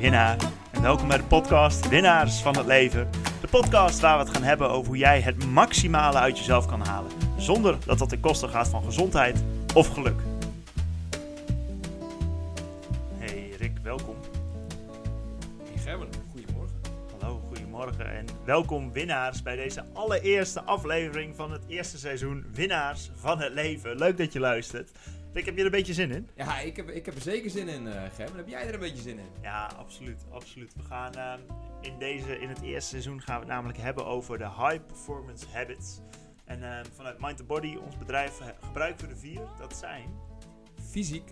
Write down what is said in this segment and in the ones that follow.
Winnaar en welkom bij de podcast Winnaars van het Leven. De podcast waar we het gaan hebben over hoe jij het maximale uit jezelf kan halen. Zonder dat dat ten koste gaat van gezondheid of geluk. Hey Rick, welkom. Hey Gerben, goedemorgen. Hallo, goedemorgen en welkom winnaars bij deze allereerste aflevering van het eerste seizoen Winnaars van het Leven. Leuk dat je luistert. Rick, heb je er een beetje zin in? Ja, ik heb, ik heb er zeker zin in, eh Gerben. Heb jij er een beetje zin in? Ja, absoluut, absoluut. We gaan ehm, in, deze, in het eerste seizoen gaan we het namelijk hebben over de high performance habits. En ehm, vanuit Mind the Body, ons bedrijf, eh, gebruiken we er vier. Dat zijn, Fysiek,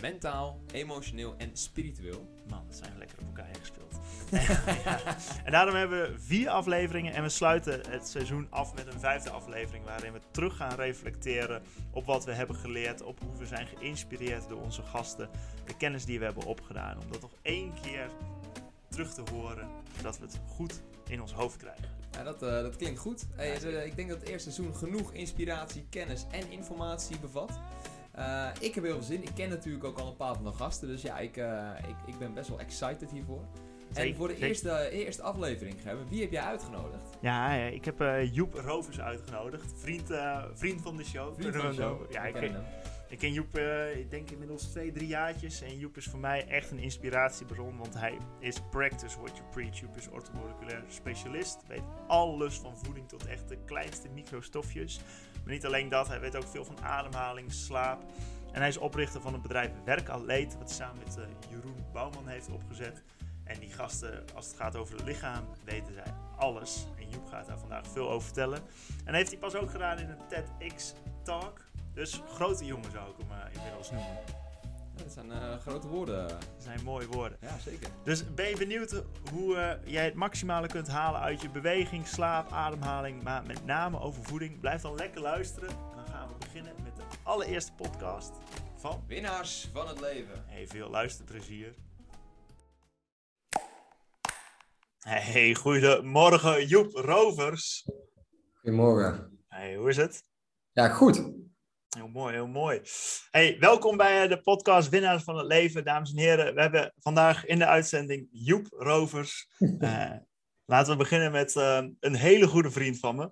mentaal, emotioneel en spiritueel. man, dat zijn we lekker op elkaar ingespeeld. En daarom hebben we vier afleveringen en we sluiten het seizoen af met een vijfde aflevering waarin we terug gaan reflecteren op wat we hebben geleerd, op hoe we zijn geïnspireerd door onze gasten, de kennis die we hebben opgedaan. Om dat nog één keer terug te horen, zodat we het goed in ons hoofd krijgen. Ja, dat, eh, dat klinkt goed. Hey, Ja, eh, ik denk dat het eerste seizoen genoeg inspiratie, kennis en informatie bevat. Eh, ik heb heel veel zin. Ik ken natuurlijk ook al een paar van de gasten. Dus ja, ik, ik, ik ben best wel excited hiervoor. En Zeker, voor de eerste, eerste aflevering, Gerben, wie heb jij uitgenodigd? Ja, ik heb eh, Joep Rovers uitgenodigd, vriend, eh, vriend van de show. Vriend van de show. Ja, ik, ken hem. Ik ken Joep, eh, ik denk inmiddels twee, drie jaartjes. En Joep is voor mij echt een inspiratiebron, want hij is practice what you preach. Joep is orthomoleculair specialist, weet alles van voeding tot echt de kleinste microstofjes. Maar niet alleen dat, hij weet ook veel van ademhaling, slaap. En hij is oprichter van het bedrijf Werkatleet, wat hij samen met eh, Jeroen Bouwman heeft opgezet. En die gasten, als het gaat over het lichaam, weten zij alles. En Joep gaat daar vandaag veel over vertellen. En heeft hij pas ook gedaan in een TEDx Talk. Dus grote jongen zou ik hem eh, inmiddels noemen. Ja, dat zijn eh, grote woorden. Dat zijn mooie woorden. Ja, zeker. Dus ben je benieuwd hoe eh, jij het maximale kunt halen uit je beweging, slaap, ademhaling, maar met name over voeding? Blijf dan lekker luisteren. En dan gaan we beginnen met de allereerste podcast van. Winnaars van het leven. Hey, veel luisterplezier. Hey, goedemorgen Joep Rovers. Goedemorgen. Hey, hoe is het? Ja, goed. Heel mooi, heel mooi. Hey, welkom bij eh, de podcast Winnaars van het Leven, dames en heren. We hebben vandaag in de uitzending Joep Rovers. Eh, laten we beginnen met eh, een hele goede vriend van me.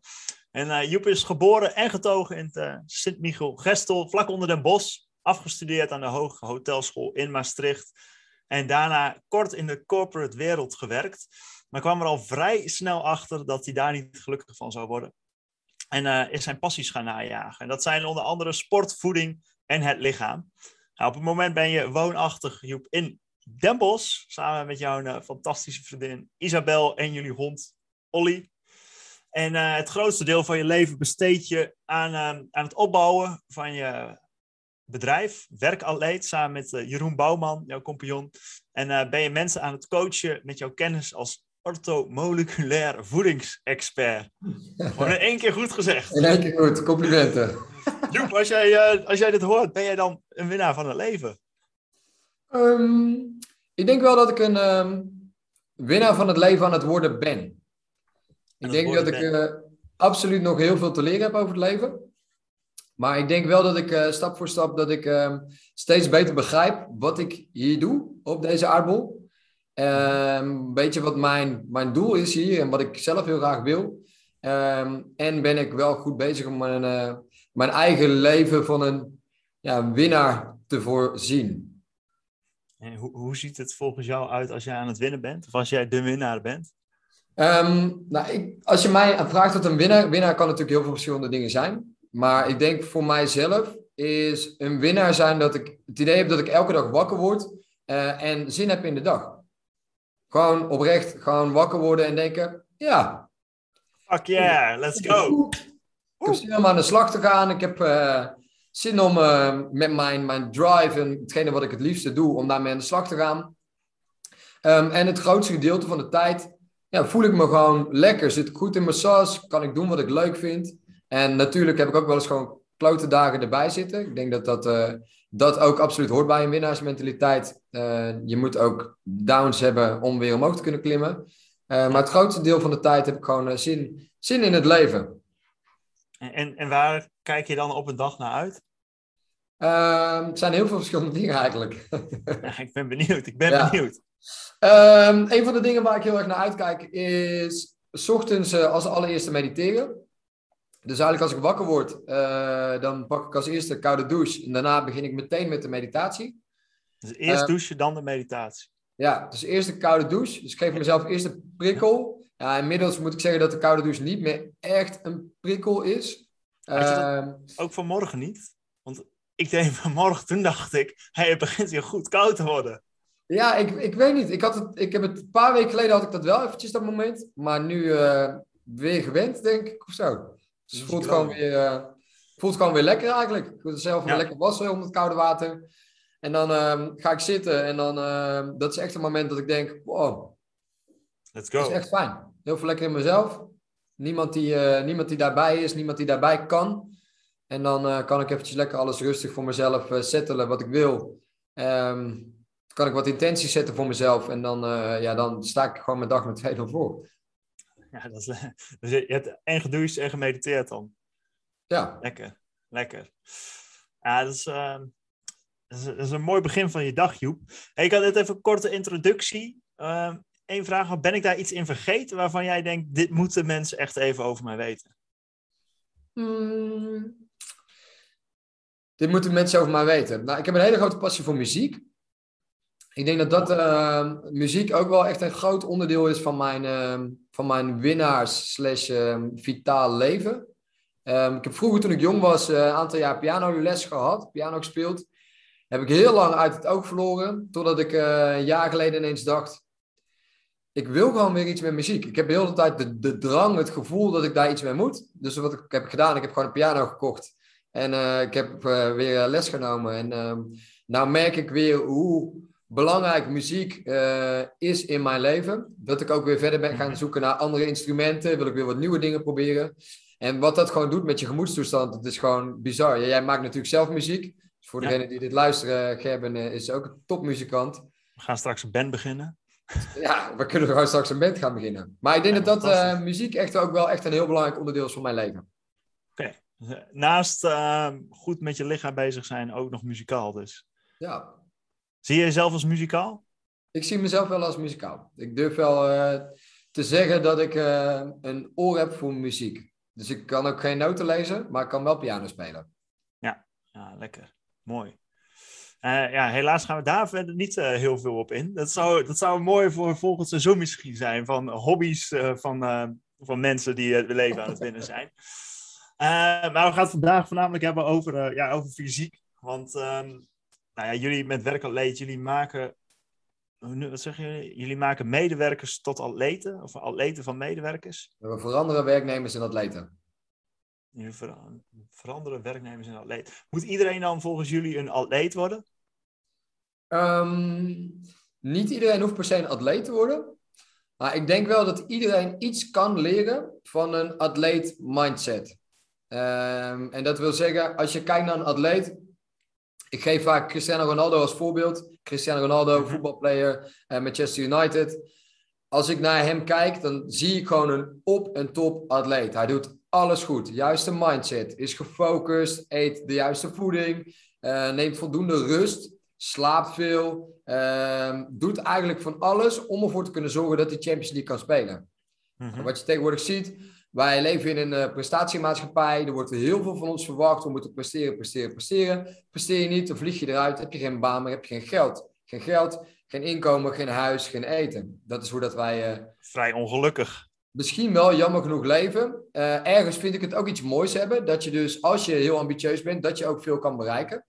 En Joep is geboren en getogen in het eh, Sint-Michel-Gestel, vlak onder Den Bosch. Afgestudeerd aan de Hoge Hotelschool in Maastricht. En daarna kort in de corporate wereld gewerkt. Maar kwam er al vrij snel achter dat hij daar niet gelukkig van zou worden. En eh, is zijn passies gaan najagen. En dat zijn onder andere sport, voeding en het lichaam. Nou, op het moment ben je woonachtig, Joep, in Den. Samen met jouw eh, fantastische vriendin Isabel en jullie hond Olly. En eh, het grootste deel van je leven besteed je aan, aan het opbouwen van je bedrijf, werkatleet, samen met Jeroen Bouwman, jouw compagnon. En ben je mensen aan het coachen met jouw kennis als orthomoleculair voedingsexpert. Gewoon in één keer goed gezegd. In één keer goed. Complimenten. Joep, als jij, eh, als jij dit hoort, ben jij dan een winnaar van het leven? Ehm, ik denk wel dat ik een ehm, winnaar van het leven aan het worden ben. Ik denk dat ik eh, absoluut nog heel veel te leren heb over het leven. Maar ik denk wel dat ik eh, stap voor stap dat ik ehm, steeds beter begrijp wat ik hier doe op deze aardbol. Ehm, Een beetje wat mijn, mijn doel is hier en wat ik zelf heel graag wil. Ehm, en ben ik wel goed bezig om mijn, eh, mijn eigen leven van een ja, winnaar te voorzien. En hoe, hoe ziet het volgens jou uit als jij aan het winnen bent? Of als jij de winnaar bent? Ehm, nou, ik, als je mij vraagt wat een winnaar... Winnaar kan natuurlijk heel veel verschillende dingen zijn. Maar ik denk voor mijzelf is een winnaar zijn dat ik het idee heb dat ik elke dag wakker word eh, en zin heb in de dag. Gewoon oprecht, gewoon wakker worden en denken, ja, Fuck yeah, let's go! ik heb zin om aan de slag te gaan. Ik heb eh, zin om eh, met mijn, mijn drive en hetgene wat ik het liefste doe, om daarmee aan de slag te gaan. Ehm, en het grootste gedeelte van de tijd ja, voel ik me gewoon lekker. Zit ik goed in mijn sas, kan ik doen wat ik leuk vind. En natuurlijk heb ik ook wel eens gewoon klote dagen erbij zitten. Ik denk dat dat, eh, dat ook absoluut hoort bij een winnaarsmentaliteit. Eh, je moet ook downs hebben om weer omhoog te kunnen klimmen. Eh, maar het grootste deel van de tijd heb ik gewoon zin, zin in het leven. En, en, waar kijk je dan op een dag naar uit? Ehm, het zijn heel veel verschillende dingen eigenlijk. Ja, ik ben benieuwd, ik ben Ja. benieuwd. Um, een van de dingen waar ik heel erg naar uitkijk is... S ochtends uh, als allereerste mediteren. Dus eigenlijk als ik wakker word, uh, dan pak ik als eerste een koude douche. En daarna begin ik meteen met de meditatie. Dus eerst uh, douchen, dan de meditatie. Ja, dus eerst een koude douche. Dus ik geef mezelf eerst een prikkel. Ja, inmiddels moet ik zeggen dat de koude douche niet meer echt een prikkel is. Uh, ook vanmorgen niet? Want ik deed vanmorgen, toen dacht ik, hey, het begint hier goed koud te worden. Ja, ik, ik weet niet. Ik, had het, ik heb het een paar weken geleden had ik dat wel eventjes dat moment. Maar nu uh, weer gewend, denk ik, of zo. Dus het voelt gewoon, weer, uh, voelt gewoon weer lekker eigenlijk. Ik wil zelf ja. lekker wassen onder het koude water. En dan uh, ga ik zitten en dan, uh, dat is echt een moment dat ik denk, wow. Let's go. Dat is echt fijn. Heel veel lekker in mezelf. Niemand die, uh, niemand die daarbij is, niemand die daarbij kan. En dan uh, kan ik eventjes lekker alles rustig voor mezelf settelen wat ik wil. Um, kan ik wat intenties zetten voor mezelf. En dan, ja, dan sta ik gewoon mijn dag met 2 voor. Ja, dat is, dus je hebt en gedoucht en gemediteerd dan. Ja. Lekker, lekker. Ja, dat is, uh, dat is, dat is een mooi begin van je dag, Joep. Hey, ik had net even een korte introductie. Uh, Eén vraag, ben ik daar iets in vergeten waarvan jij denkt, dit moeten mensen echt even over mij weten? Hmm. Dit moeten mensen over mij weten. Nou, ik heb een hele grote passie voor muziek. Ik denk dat dat uh, muziek ook wel echt een groot onderdeel is van mijn, uh, van mijn winnaars slash uh, vitaal leven. Um, ik heb vroeger toen ik jong was een aantal jaar pianoles gehad, piano gespeeld. Heb ik heel lang uit het oog verloren, totdat ik een jaar geleden ineens dacht, ik wil gewoon weer iets met muziek. Ik heb de hele tijd de, de drang, het gevoel dat ik daar iets mee moet. Dus wat ik heb gedaan, ik heb gewoon een piano gekocht. En uh, ik heb weer les genomen. En uh, nou merk ik weer hoe belangrijk muziek uh, is in mijn leven. Dat ik ook weer verder ben gaan zoeken naar andere instrumenten. Wil ik weer wat nieuwe dingen proberen. En wat dat gewoon doet met je gemoedstoestand, dat is gewoon bizar. Jij maakt natuurlijk zelf muziek. Dus voor ja. degenen die dit luisteren, Gerben is ook een topmuzikant. We gaan straks een band beginnen. Ja, we kunnen gewoon straks een band gaan beginnen. Maar ik denk ja, dat, dat uh, muziek echt ook wel echt een heel belangrijk onderdeel is van mijn leven. Oké. Okay. Naast uh, goed met je lichaam bezig zijn, ook nog muzikaal dus. Ja. Zie je jezelf als muzikaal? Ik zie mezelf wel als muzikaal. Ik durf wel uh, te zeggen dat ik een oor heb voor muziek. Dus ik kan ook geen noten lezen, maar ik kan wel piano spelen. Ja, ja lekker. Mooi. Uh, ja, helaas gaan we daar verder niet uh, heel veel op in. Dat zou, dat zou mooi voor volgend seizoen misschien zijn. Van hobby's uh, van, van mensen die het leven aan het winnen zijn. maar we gaan het vandaag voornamelijk hebben over, ja, over fysiek. Want um, nou ja, jullie met werkatleet, jullie maken... Wat zeggen jullie? Jullie maken medewerkers tot atleten? Of atleten van medewerkers? We veranderen werknemers in atleten. Jullie veranderen werknemers in atleet. Moet iedereen dan volgens jullie een atleet worden? Um, niet iedereen hoeft per se een atleet te worden. Maar ik denk wel dat iedereen iets kan leren van een atleet mindset. Um, en dat wil zeggen, als je kijkt naar een atleet. Ik geef vaak Cristiano Ronaldo als voorbeeld. Cristiano Ronaldo, mhm. voetbalplayer, uh, Manchester United. Als ik naar hem kijk, dan zie ik gewoon een op- en top atleet. Hij doet alles goed. Juiste mindset. Is gefocust. Eet de juiste voeding. Uh, neemt voldoende rust. Slaapt veel. Uh, doet eigenlijk van alles om ervoor te kunnen zorgen dat hij Champions League kan spelen. Mm-hmm. Wat je tegenwoordig ziet. Wij leven in een uh, prestatiemaatschappij. Er wordt heel veel van ons verwacht. We moeten presteren, presteren, presteren. Presteer je niet, dan vlieg je eruit. Heb je geen baan meer, heb je geen geld. Geen geld, geen inkomen, geen huis, geen eten. Dat is hoe dat wij... Uh, Vrij ongelukkig misschien wel jammer genoeg leven. Uh, ergens vind ik het ook iets moois hebben. Dat je dus, als je heel ambitieus bent, dat je ook veel kan bereiken.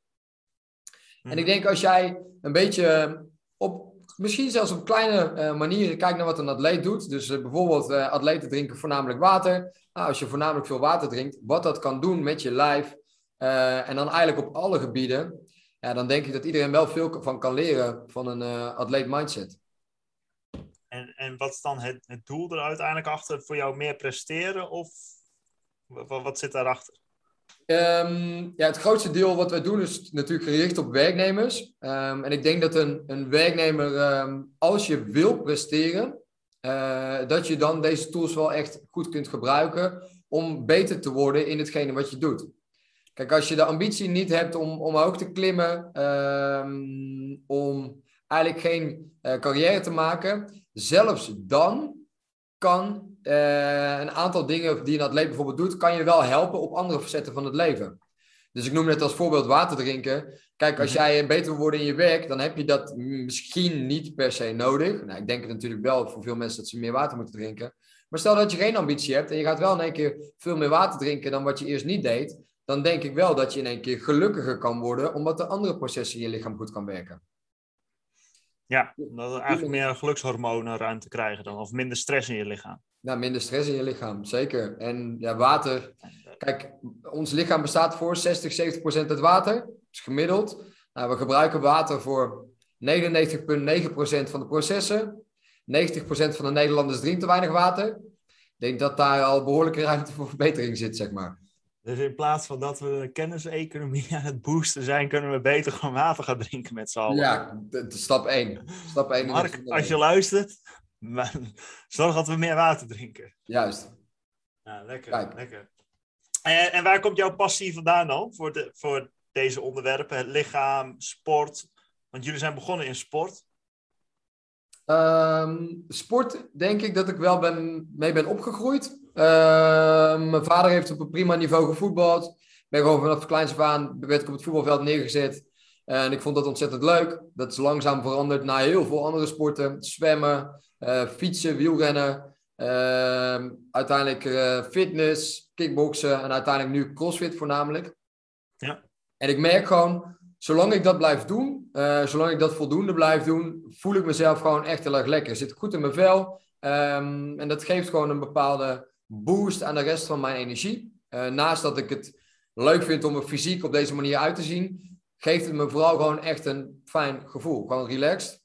En ik mhm. denk als jij een beetje op, misschien zelfs op kleine uh, manieren kijkt naar wat een atleet doet. Dus uh, bijvoorbeeld atleten drinken voornamelijk water. Nou, als je voornamelijk veel water drinkt, wat dat kan doen met je lijf. en dan eigenlijk op alle gebieden. Ja, dan denk ik dat iedereen wel veel van kan leren van een atleet mindset. En, en wat is dan het, het doel er uiteindelijk achter? Voor jou meer presteren of wat, wat zit daarachter? Um, ja, het grootste deel wat wij doen is natuurlijk gericht op werknemers. Um, en ik denk dat een, een werknemer, um, als je wil presteren, uh, dat je dan deze tools wel echt goed kunt gebruiken om beter te worden in hetgene wat je doet. Kijk, als je de ambitie niet hebt om omhoog te klimmen, om eigenlijk geen eh, carrière te maken. Zelfs dan kan eh, een aantal dingen die een atleet bijvoorbeeld doet, kan je wel helpen op andere facetten van het leven. Dus ik noem net als voorbeeld water drinken. Kijk, als mhm. jij beter wil worden in je werk, dan heb je dat misschien niet per se nodig. Nou, ik denk het natuurlijk wel voor veel mensen dat ze meer water moeten drinken. Maar stel dat je geen ambitie hebt en je gaat wel in één keer veel meer water drinken dan wat je eerst niet deed, dan denk ik wel dat je in één keer gelukkiger kan worden, omdat de andere processen in je lichaam goed kan werken. Ja, dat er eigenlijk meer gelukshormonen ruimte krijgen dan, of minder stress in je lichaam. Nou, minder stress in je lichaam, zeker. En ja, water. Kijk, ons lichaam bestaat voor 60, 70 procent uit water. Dat is gemiddeld. Nou, we gebruiken water voor 99,9 procent van de processen. 90 procent van de Nederlanders drinkt te weinig water. Ik denk dat daar al behoorlijke ruimte voor verbetering zit, zeg maar. Dus in plaats van dat we de kenniseconomie aan het boosten zijn, kunnen we beter gewoon water gaan drinken met z'n allen. Ja, stap 1. Stap 1 Mark, als je luistert, zorg dat we meer water drinken. Juist. Ja, lekker. lekker. En, en, waar komt jouw passie vandaan dan voor, de, voor deze onderwerpen? Het lichaam, sport. Want jullie zijn begonnen in sport. Um, sport, denk ik dat ik wel ben, mee ben opgegroeid. Ehm, mijn vader heeft op een prima niveau gevoetbald. Ben gewoon vanaf kleins af aan werd ik op het voetbalveld neergezet. En ik vond dat ontzettend leuk. Dat is langzaam veranderd naar heel veel andere sporten. Zwemmen, uh, fietsen, wielrennen. Uh, uiteindelijk uh, fitness, kickboksen en uiteindelijk nu crossfit voornamelijk. Ja. En ik merk gewoon, zolang ik dat blijf doen, uh, zolang ik dat voldoende blijf doen, voel ik mezelf gewoon echt heel erg lekker. Zit goed in mijn vel. Um, en dat geeft gewoon een bepaalde boost aan de rest van mijn energie. Naast dat ik het leuk vind om me fysiek op deze manier uit te zien, geeft het me vooral gewoon echt een fijn gevoel. Gewoon relaxed.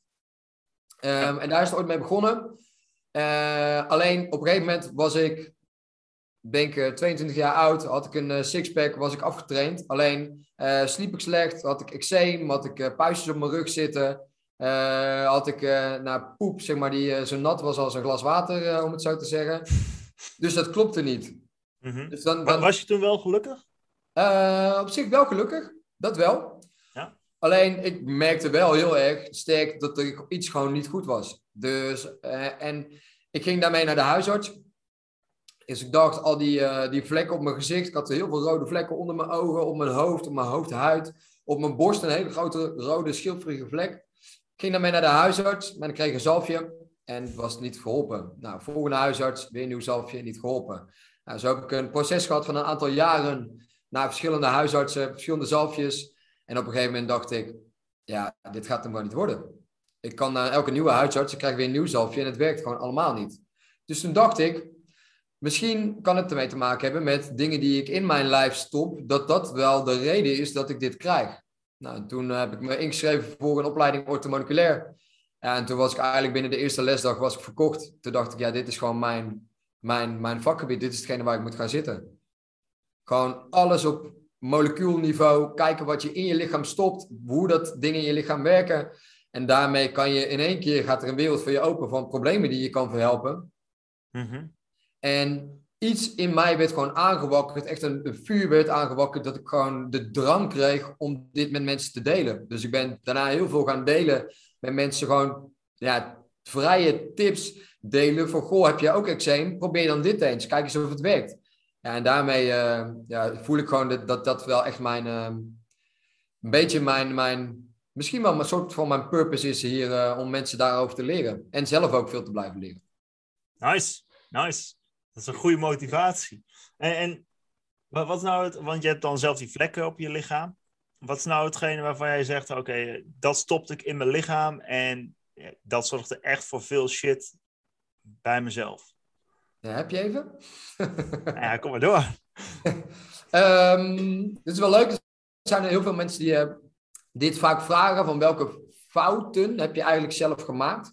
Um, en daar is het ooit mee begonnen. Uh, alleen op een gegeven moment was ik, denk ik, 22 jaar oud, had ik een uh, sixpack, was ik afgetraind. Alleen uh, sliep ik slecht, had ik eczeem, had ik puistjes op mijn rug zitten. had ik naar poep, zeg maar, die zo nat was als een glas water, om het zo te zeggen. Dus dat klopte niet. Mm dus dan, dan... Was je toen wel gelukkig? op zich wel gelukkig, dat wel. Alleen ik merkte wel heel erg sterk dat er iets gewoon niet goed was. Dus, uh, en ik ging daarmee naar de huisarts. Dus ik dacht, al die, uh, die vlekken op mijn gezicht. Ik had heel veel rode vlekken onder mijn ogen, op mijn hoofd, op mijn hoofdhuid. Op mijn borst een hele grote rode schilferige vlek. Ik ging daarmee naar de huisarts, maar ik kreeg een zalfje. En het was niet geholpen. Nou, volgende huisarts, weer een nieuw zalfje, niet geholpen. Nou, zo heb ik een proces gehad van een aantal jaren naar verschillende huisartsen, verschillende zalfjes. En op een gegeven moment dacht ik, ja, dit gaat hem maar niet worden. Ik kan naar elke nieuwe huisarts, ik krijg weer een nieuw zalfje en het werkt gewoon allemaal niet. Dus toen dacht ik, misschien kan het ermee te maken hebben met dingen die ik in mijn lijf stop, dat dat wel de reden is dat ik dit krijg. Nou, toen heb ik me ingeschreven voor een opleiding orthomoleculair. En toen was ik eigenlijk binnen de eerste lesdag was ik verkocht. Toen dacht ik, ja, dit is gewoon mijn, mijn, mijn vakgebied. Dit is hetgene waar ik moet gaan zitten. Gewoon alles op molecuulniveau, kijken wat je in je lichaam stopt, hoe dat dingen in je lichaam werken. En daarmee kan je in één keer, gaat er een wereld voor je open van problemen die je kan verhelpen. Mhm. En iets in mij werd gewoon aangewakkerd, echt een, een, vuur werd aangewakkerd, dat ik gewoon de drang kreeg om dit met mensen te delen. Dus ik ben daarna heel veel gaan delen met mensen, gewoon ja, vrije tips delen van, goh, heb je ook eczeem? Probeer dan dit eens, kijk eens of het werkt. Ja, en daarmee uh, ja, voel ik gewoon dat, dat dat wel echt mijn, uh, een beetje mijn, mijn, misschien wel een soort van mijn purpose is hier uh, om mensen daarover te leren. En zelf ook veel te blijven leren. Nice, nice. Dat is een goede motivatie. En, en wat nou het, want je hebt dan zelf die vlekken op je lichaam. Wat is nou hetgene waarvan jij zegt, oké, dat stopte ik in mijn lichaam en dat zorgde echt voor veel shit bij mezelf? Ja, heb je even? ja, kom maar door. um, dit is wel leuk. Er zijn heel veel mensen die uh, dit vaak vragen: van welke fouten heb je eigenlijk zelf gemaakt?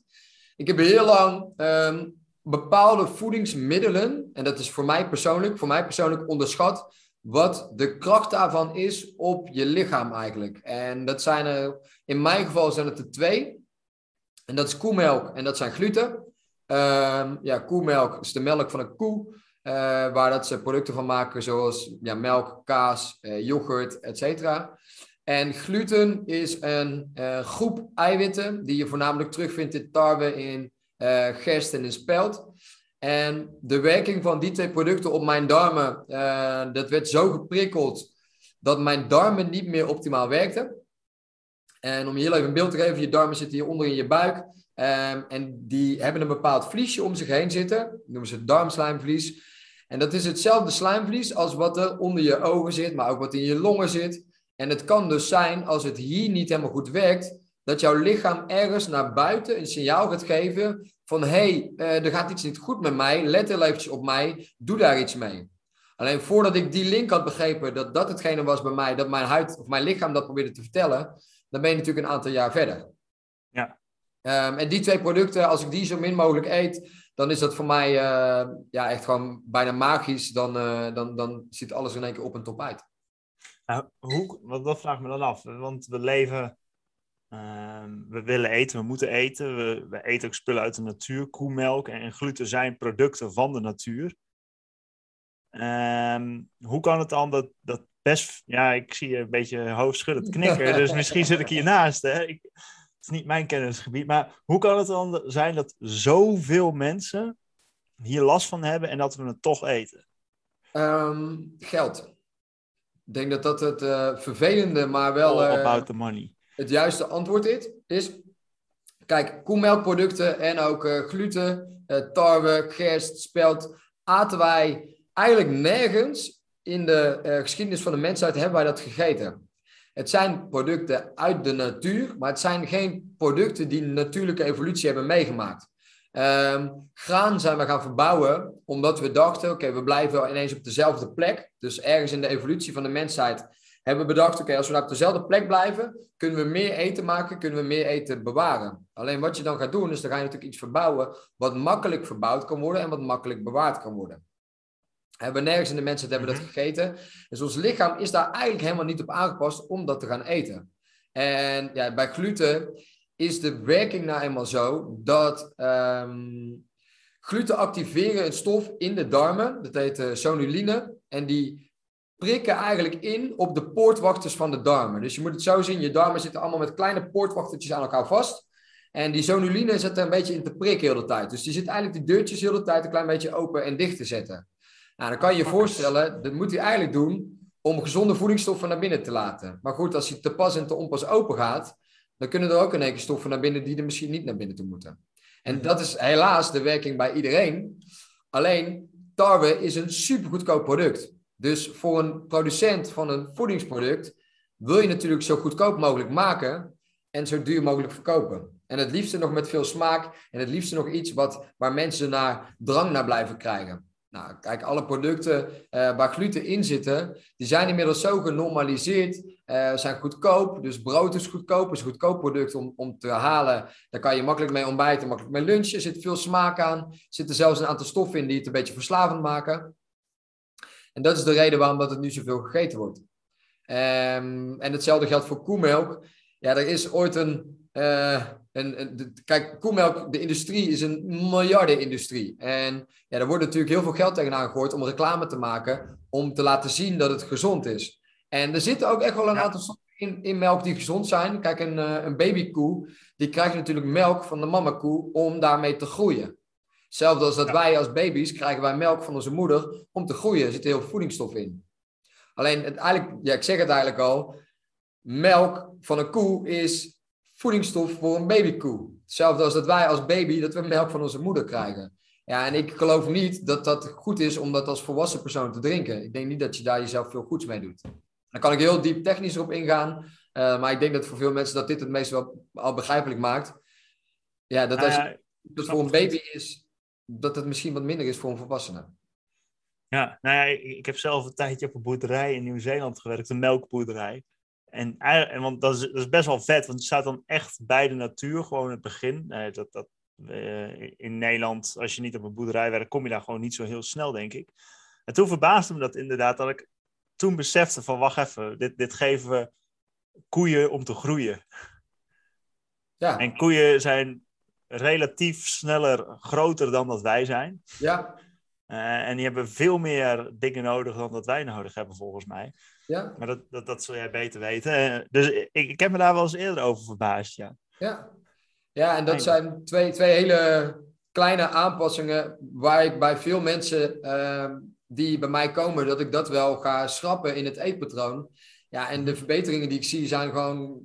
Ik heb heel lang um, bepaalde voedingsmiddelen, en dat is voor mij persoonlijk, voor mij persoonlijk onderschat, wat de kracht daarvan is op je lichaam eigenlijk. En dat zijn er, in mijn geval zijn het er twee. En dat is koemelk en dat zijn gluten. Um, ja, koemelk is de melk van een koe. Uh, waar dat ze producten van maken zoals ja, melk, kaas, uh, yoghurt, et cetera. En gluten is een uh, groep eiwitten die je voornamelijk terugvindt in tarwe, in gerst en in spelt. En de werking van die twee producten op mijn darmen, dat werd zo geprikkeld dat mijn darmen niet meer optimaal werkten. En om je heel even een beeld te geven, je darmen zitten hier onder in je buik. Um, en die hebben een bepaald vliesje om zich heen zitten. Noemen ze darmslijmvlies. En dat is hetzelfde slijmvlies als wat er onder je ogen zit, maar ook wat in je longen zit. En het kan dus zijn, als het hier niet helemaal goed werkt, dat jouw lichaam ergens naar buiten een signaal gaat geven van hé, hey, uh, er gaat iets niet goed met mij, let er eventjes op mij, doe daar iets mee. Alleen voordat ik die link had begrepen dat dat hetgene was bij mij, dat mijn huid of mijn lichaam dat probeerde te vertellen, dan ben je natuurlijk een aantal jaar verder. Um, en die twee producten, als ik die zo min mogelijk eet, dan is dat voor mij uh, ja, echt gewoon bijna magisch. Dan, uh, dan, dan ziet alles in één keer op en top uit. Nou, hoe, wat, dat vraag me dan af. Want we leven, uh, we willen eten, we moeten eten. We, we eten ook spullen uit de natuur, koemelk en gluten zijn producten van de natuur. Ehm, hoe kan het dan dat, dat best, ja, ik zie je een beetje hoofdschuddend knikken, dus misschien zit ik hiernaast. Hè? Ik, is niet mijn kennisgebied, maar hoe kan het dan zijn dat zoveel mensen hier last van hebben en dat we het toch eten? Um, geld. Ik denk dat dat het uh, vervelende, maar wel about the money. het juiste antwoord is. is kijk, koemelkproducten en ook uh, gluten, tarwe, gerst, spelt, aten wij eigenlijk nergens in de geschiedenis van de mensheid hebben wij dat gegeten. Het zijn producten uit de natuur, maar het zijn geen producten die natuurlijke evolutie hebben meegemaakt. Um, graan zijn we gaan verbouwen omdat we dachten, oké, we blijven ineens op dezelfde plek. Dus ergens in de evolutie van de mensheid hebben we bedacht, oké, als we nou op dezelfde plek blijven, kunnen we meer eten maken, kunnen we meer eten bewaren. Alleen wat je dan gaat doen, is dan ga je natuurlijk iets verbouwen wat makkelijk verbouwd kan worden en wat makkelijk bewaard kan worden. Hebben nergens in de mensen hebben dat mhm. gegeten. Dus ons lichaam is daar eigenlijk helemaal niet op aangepast om dat te gaan eten. En ja, bij gluten is de werking nou eenmaal zo dat um, gluten activeren een stof in de darmen. Dat heet uh, sonuline. En die prikken eigenlijk in op de poortwachters van de darmen. Dus je moet het zo zien, je darmen zitten allemaal met kleine poortwachtertjes aan elkaar vast. En die sonuline zit er een beetje in te prikken heel de tijd. Dus die zit eigenlijk die deurtjes heel de tijd een klein beetje open en dicht te zetten. Nou, dan kan je je voorstellen, dat moet hij eigenlijk doen om gezonde voedingsstoffen naar binnen te laten. Maar goed, als hij te pas en te onpas open gaat, dan kunnen er ook in één keer stoffen naar binnen die er misschien niet naar binnen toe moeten. En dat is helaas de werking bij iedereen. Alleen, tarwe is een supergoedkoop product. Dus voor een producent van een voedingsproduct wil je natuurlijk zo goedkoop mogelijk maken en zo duur mogelijk verkopen. En het liefste nog met veel smaak en het liefste nog iets wat, waar mensen naar drang naar blijven krijgen. Nou, kijk, alle producten uh, waar gluten in zitten, die zijn inmiddels zo genormaliseerd, uh, zijn goedkoop. Dus brood is goedkoop, is een goedkoop product om, om te halen. Daar kan je makkelijk mee ontbijten, makkelijk mee lunchen. Er zit veel smaak aan. Er zitten zelfs een aantal stoffen in die het een beetje verslavend maken. En dat is de reden waarom dat het nu zoveel gegeten wordt. Um, en hetzelfde geldt voor koemelk. Ja, er is ooit een, uh, en, de, kijk, koemelk, de industrie is een miljardenindustrie. En ja, er wordt natuurlijk heel veel geld tegenaan gegooid om reclame te maken, om te laten zien dat het gezond is. En er zitten ook echt wel een aantal stoffen in, in melk die gezond zijn. Kijk, een, uh, een babykoe, die krijgt natuurlijk melk van de mamakoe om daarmee te groeien. Hetzelfde als dat wij als baby's krijgen wij melk van onze moeder om te groeien. Er zit heel veel voedingsstof in. Alleen, het, eigenlijk, ja, ik zeg het eigenlijk al, melk van een koe is voedingsstof voor een babykoe. Hetzelfde als dat wij als baby dat we melk van onze moeder krijgen. Ja, en ik geloof niet dat dat goed is om dat als volwassen persoon te drinken. Ik denk niet dat je daar jezelf veel goeds mee doet. Dan kan ik heel diep technisch op ingaan. Uh, maar ik denk dat voor veel mensen dat dit het meest wel al begrijpelijk maakt. Ja, dat als uh, het voor een baby is, dat het misschien wat minder is voor een volwassene. Ja, nou ja, ik heb zelf een tijdje op een boerderij in Nieuw-Zeeland gewerkt, een melkboerderij. En, en want dat is, dat is best wel vet, want het staat dan echt bij de natuur, gewoon het begin. Uh, dat, dat, uh, in Nederland, als je niet op een boerderij werkt, kom je daar gewoon niet zo heel snel, denk ik. En toen verbaasde me dat inderdaad, dat ik toen besefte van, wacht even, dit, dit geven we koeien om te groeien. Ja. En koeien zijn relatief sneller groter dan dat wij zijn. Ja. Uh, en die hebben veel meer dingen nodig dan dat wij nodig hebben, volgens mij. Ja. Maar dat, dat, dat zul jij beter weten. Dus ik, ik heb me daar wel eens eerder over verbaasd, ja. Ja, ja en dat zijn twee, twee hele kleine aanpassingen waar ik bij veel mensen ehm, die bij mij komen, dat ik dat wel ga schrappen in het eetpatroon. Ja, en de verbeteringen die ik zie zijn gewoon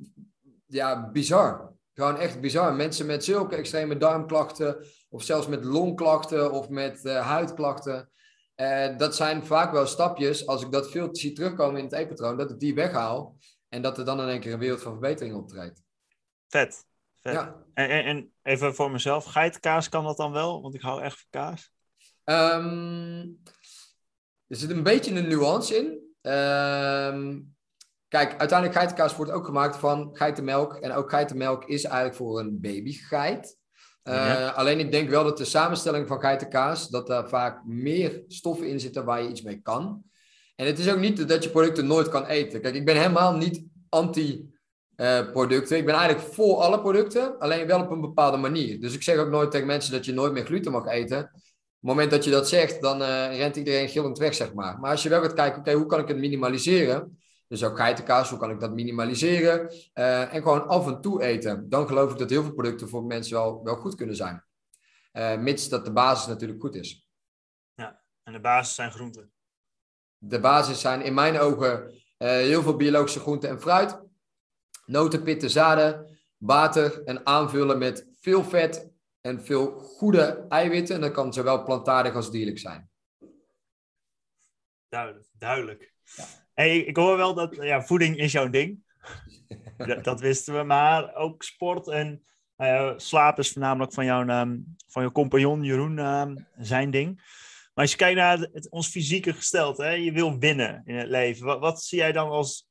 ja, bizar. Gewoon echt bizar. Mensen met zulke extreme darmklachten, of zelfs met longklachten of met eh, huidklachten. Eh, dat zijn vaak wel stapjes, als ik dat veel zie terugkomen in het eetpatroon, dat ik die weghaal. En dat er dan in één keer een wereld van verbetering optreedt. Vet. vet. Ja. En, en, en even voor mezelf, geitenkaas kan dat dan wel? Want ik hou echt van kaas. Ehm, er zit een beetje een nuance in. Ehm, kijk, uiteindelijk geitenkaas wordt ook gemaakt van geitenmelk. En ook geitenmelk is eigenlijk voor een babygeit. Ja. Alleen ik denk wel dat de samenstelling van geitenkaas, dat daar vaak meer stoffen in zitten waar je iets mee kan. En het is ook niet dat je producten nooit kan eten. Kijk, ik ben helemaal niet anti eh, producten. Ik ben eigenlijk voor alle producten, alleen wel op een bepaalde manier. Dus ik zeg ook nooit tegen mensen dat je nooit meer gluten mag eten. Op het moment dat je dat zegt, dan eh, rent iedereen gillend weg, zeg maar. Maar als je wel gaat kijken, oké, hoe kan ik het minimaliseren? Dus ook geitenkaas, hoe kan ik dat minimaliseren? Eh, en gewoon af en toe eten. Dan geloof ik dat heel veel producten voor mensen wel, wel goed kunnen zijn. Eh, mits dat de basis natuurlijk goed is. En de basis zijn groenten. De basis zijn in mijn ogen eh, heel veel biologische groenten en fruit. Noten, pitten, zaden, water en aanvullen met veel vet en veel goede eiwitten. En dat kan zowel plantaardig als dierlijk zijn. Duidelijk. duidelijk. Ja. Hey, ik hoor wel dat ja, voeding is jouw ding. dat, dat wisten we. Maar ook sport en nou slaap is voornamelijk van jouw, ehm, van jouw compagnon Jeroen ehm, zijn ding. Maar als je kijkt naar het, het- ons fysieke gestelte, hè, je wil winnen in het leven. Wat, wat zie jij dan als,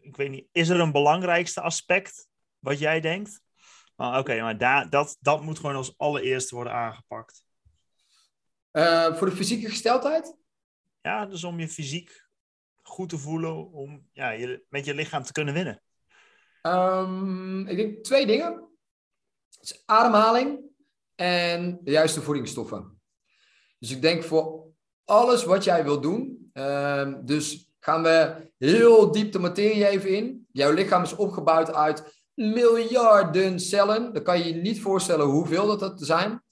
ik weet niet, is er een belangrijkste aspect wat jij denkt? Oh, Oké, maar daar, dat, dat moet gewoon als allereerste worden aangepakt. Eh, voor de fysieke gesteldheid? Ja, dus om je fysiek goed te voelen, om ja, met je lichaam te kunnen winnen. Ehm, ik denk twee dingen. Ademhaling en de juiste voedingsstoffen. Dus ik denk voor alles wat jij wil doen. ehm, dus gaan we heel diep de materie even in. Jouw lichaam is opgebouwd uit miljarden cellen. Dan kan je je niet voorstellen hoeveel dat, dat zijn.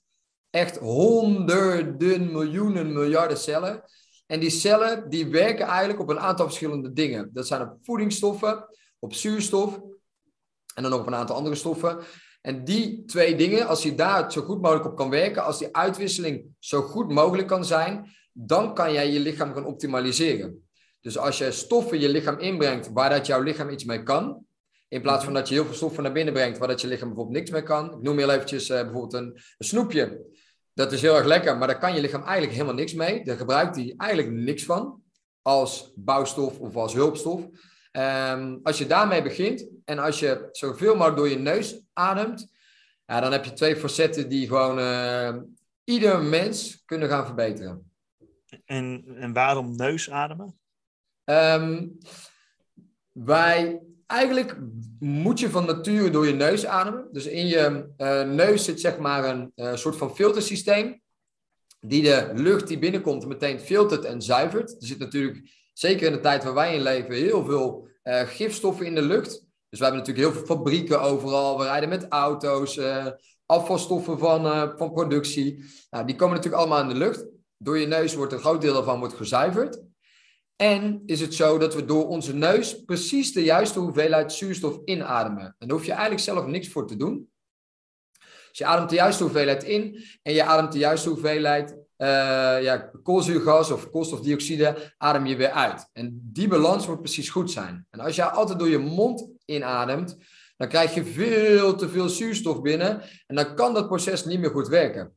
Echt honderden, miljoenen, miljarden cellen. En die cellen die werken eigenlijk op een aantal verschillende dingen. Dat zijn op voedingsstoffen, op zuurstof en dan nog op een aantal andere stoffen. En die twee dingen, als je daar zo goed mogelijk op kan werken, als die uitwisseling zo goed mogelijk kan zijn, dan kan jij je lichaam gaan optimaliseren. Dus als je stoffen je lichaam inbrengt waar dat jouw lichaam iets mee kan, in plaats van dat je heel veel stoffen naar binnen brengt waar dat je lichaam bijvoorbeeld niks mee kan. Ik noem heel eventjes eh, bijvoorbeeld een, een snoepje. Dat is heel erg lekker, maar daar kan je lichaam eigenlijk helemaal niks mee. Daar gebruikt hij eigenlijk niks van als bouwstof of als hulpstof. Ehm, als je daarmee begint en als je zoveel mogelijk door je neus ademt, ja, dan heb je twee facetten die gewoon eh, ieder mens kunnen gaan verbeteren. En, en waarom neusademen? Ehm, wij, eigenlijk moet je van nature door je neus ademen. Dus in je eh, neus zit zeg maar een eh, soort van filtersysteem. Die de lucht die binnenkomt meteen filtert en zuivert. Er zit natuurlijk, zeker in de tijd waar wij in leven, heel veel eh, gifstoffen in de lucht. Dus we hebben natuurlijk heel veel fabrieken overal. We rijden met auto's, afvalstoffen van, van productie. Nou, die komen natuurlijk allemaal in de lucht. Door je neus wordt een groot deel daarvan wordt gezuiverd. En is het zo dat we door onze neus precies de juiste hoeveelheid zuurstof inademen. En daar hoef je eigenlijk zelf niks voor te doen. Dus je ademt de juiste hoeveelheid in en je ademt de juiste hoeveelheid eh, ja, koolzuurgas of koolstofdioxide adem je weer uit. En die balans moet precies goed zijn. En als je altijd door je mond inademt, dan krijg je veel te veel zuurstof binnen en dan kan dat proces niet meer goed werken.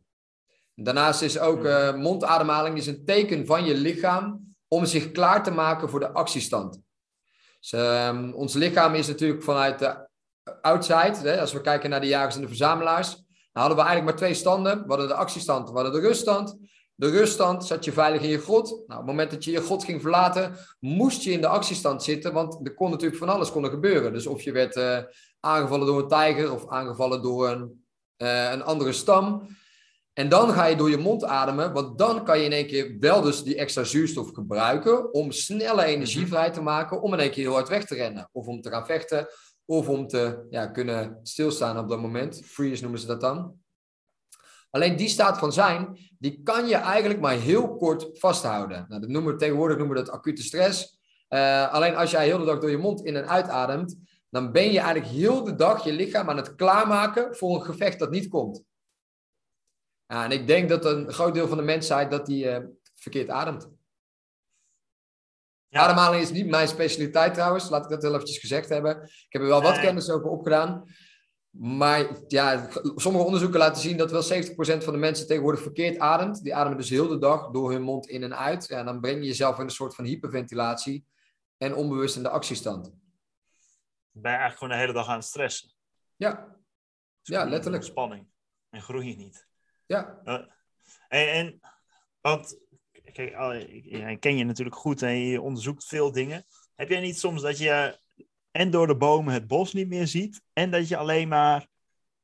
Daarnaast is ook eh, mondademhaling is een teken van je lichaam om zich klaar te maken voor de actiestand. Dus, ehm, ons lichaam is natuurlijk vanuit de outside, hè, als we kijken naar de jagers en de verzamelaars, dan hadden we eigenlijk maar twee standen. We hadden de actiestand, we hadden de ruststand. De ruststand zat je veilig in je grot. Nou, op het moment dat je je grot ging verlaten, moest je in de actiestand zitten, want er kon natuurlijk van alles kon er gebeuren. Dus of je werd eh, aangevallen door een tijger of aangevallen door een, eh, een andere stam. En dan ga je door je mond ademen, want dan kan je in één keer wel dus die extra zuurstof gebruiken om snelle energie Mhm. vrij te maken om in één keer heel hard weg te rennen. Of om te gaan vechten, of om te ja, kunnen stilstaan op dat moment. Freeze noemen ze dat dan. Alleen die staat van zijn, die kan je eigenlijk maar heel kort vasthouden. Nou, dat noemen we, tegenwoordig noemen we dat acute stress. Eh, alleen als jij heel de dag door je mond in en uitademt, dan ben je eigenlijk heel de dag je lichaam aan het klaarmaken voor een gevecht dat niet komt. Ja, en ik denk dat een groot deel van de mensheid dat die eh, verkeerd ademt. Ja. Ademhaling is niet mijn specialiteit trouwens, laat ik dat heel eventjes gezegd hebben. Ik heb er wel wat kennis over opgedaan. Maar ja, sommige onderzoeken laten zien dat wel 70% van de mensen tegenwoordig verkeerd ademt. Die ademen dus heel de dag door hun mond in en uit. Ja, dan breng je jezelf in een soort van hyperventilatie en onbewust in de actiestand. Ben je eigenlijk gewoon de hele dag aan het stressen. Ja, Ja, letterlijk. Spanning. En groei je niet. Ja. En, en want, kijk, ik, ken je natuurlijk goed en je onderzoekt veel dingen. Heb jij niet soms dat je en door de bomen het bos niet meer ziet en dat je alleen maar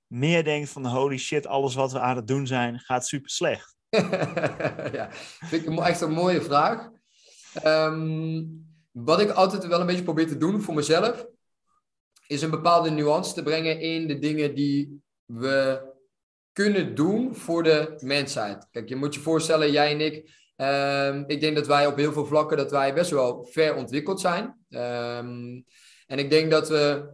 meer denkt van holy shit, alles wat we aan het doen zijn gaat super slecht? ja, vind ik echt een mooie vraag. Ehm, wat ik altijd wel een beetje probeer te doen voor mezelf, is een bepaalde nuance te brengen in de dingen die we kunnen doen voor de mensheid. Kijk, je moet je voorstellen, jij en ik, ehm, ik denk dat wij op heel veel vlakken dat wij best wel ver ontwikkeld zijn. Ehm, en ik denk dat we,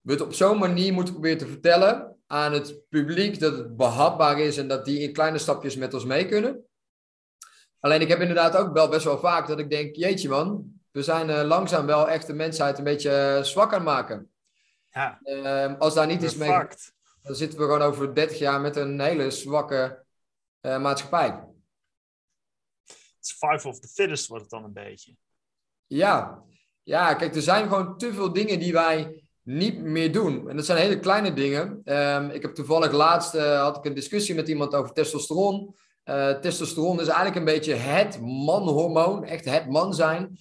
we het op zo'n manier moeten proberen te vertellen aan het publiek dat het behapbaar is en dat die in kleine stapjes met ons mee kunnen. Alleen ik heb inderdaad ook wel best wel vaak dat ik denk, jeetje man, we zijn eh, langzaam wel echt de mensheid een beetje eh, zwak aan het maken. Ja, Ehm, als daar niet iets mee. Dan zitten we gewoon over 30 jaar met een hele zwakke eh, maatschappij. Survival of the fittest wordt het dan een beetje. Ja. ja, kijk, er zijn gewoon te veel dingen die wij niet meer doen. En dat zijn hele kleine dingen. Ehm, ik heb toevallig laatst eh, had ik een discussie met iemand over testosteron. Eh, testosteron is eigenlijk een beetje het manhormoon, echt het man zijn.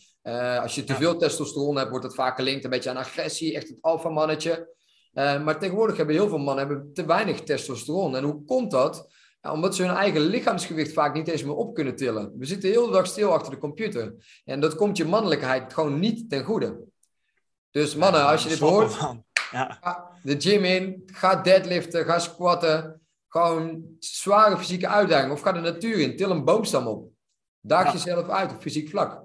Als je te veel testosteron hebt, wordt het vaak gelinkt een beetje aan agressie, echt het alfamannetje. Eh maar tegenwoordig hebben heel veel mannen hebben te weinig testosteron. En hoe komt dat? Ja, omdat ze hun eigen lichaamsgewicht vaak niet eens meer op kunnen tillen. We zitten de hele dag stil achter de computer. En dat komt je mannelijkheid gewoon niet ten goede. Dus mannen, als je dit hoort. Ja, ga de gym in, ga deadliften, ga squatten. Gewoon zware fysieke uitdaging. Of ga de natuur in, til een boomstam op. Daag jezelf uit op fysiek vlak.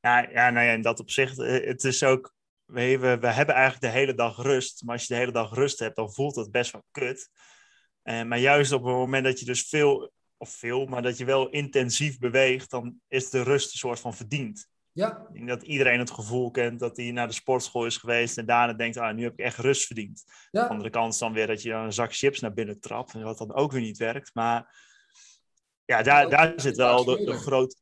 ja, ja, nou ja, in dat opzicht, eh, het is ook, we, we hebben eigenlijk de hele dag rust. Maar als je de hele dag rust hebt, dan voelt het best wel kut. Eh, maar juist op het moment dat je dus veel, of veel, maar dat je wel intensief beweegt, dan is de rust een soort van verdiend. Ja, Ik denk dat iedereen het gevoel kent dat hij naar de sportschool is geweest en daarna denkt, ah, nu heb ik echt rust verdiend. ja. De andere kant is dan weer dat je dan een zak chips naar binnen trapt, en wat dan ook weer niet werkt. Maar ja, daar, Dat daar zit wel de, de schuldig.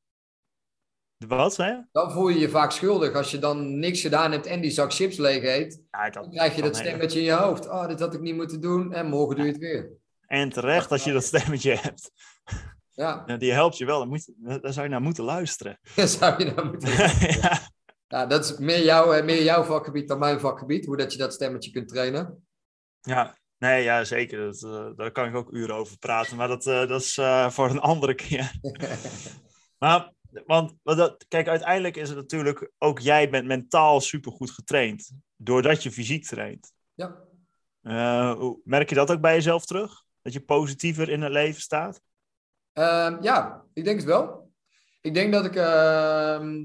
Wat, je? Dan voel je je vaak schuldig als je dan niks gedaan hebt en die zak chips leeg eet. Ja, Dan krijg je dat stemmetje in je hoofd. Oh, dit had ik niet moeten doen. En morgen doe je het weer. En terecht als je dat stemmetje hebt. Ja, Ja, die helpt je wel, dan moet, daar zou je naar moeten luisteren. daar zou je nou moeten ja, Ja, dat is meer, jouw, eh, meer jouw vakgebied dan mijn vakgebied. Hoe dat je dat stemmetje kunt trainen. ja, nee, ja, zeker. Dat, eh, daar kan ik ook uren over praten, maar dat, eh, dat is voor een andere keer. Maar, want, want dat, kijk, uiteindelijk is het natuurlijk, ook jij bent mentaal supergoed getraind, doordat je fysiek traint. Ja. Eh, merk je dat ook bij jezelf terug? Dat je positiever in het leven staat? Ehm, ja, ik denk het wel. Ik denk dat ik. ehm,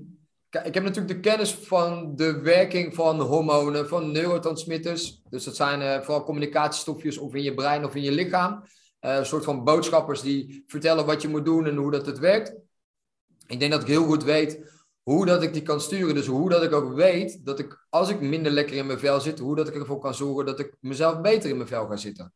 kijk, ik heb natuurlijk de kennis van de werking van hormonen, van neurotransmitters. Dus dat zijn eh, vooral communicatiestofjes of in je brein of in je lichaam. Eh, een soort van boodschappers die vertellen wat je moet doen en hoe dat het werkt. Ik denk dat ik heel goed weet hoe dat ik die kan sturen. Dus hoe dat ik ook weet dat ik, als ik minder lekker in mijn vel zit, hoe dat ik ervoor kan zorgen dat ik mezelf beter in mijn vel ga zitten.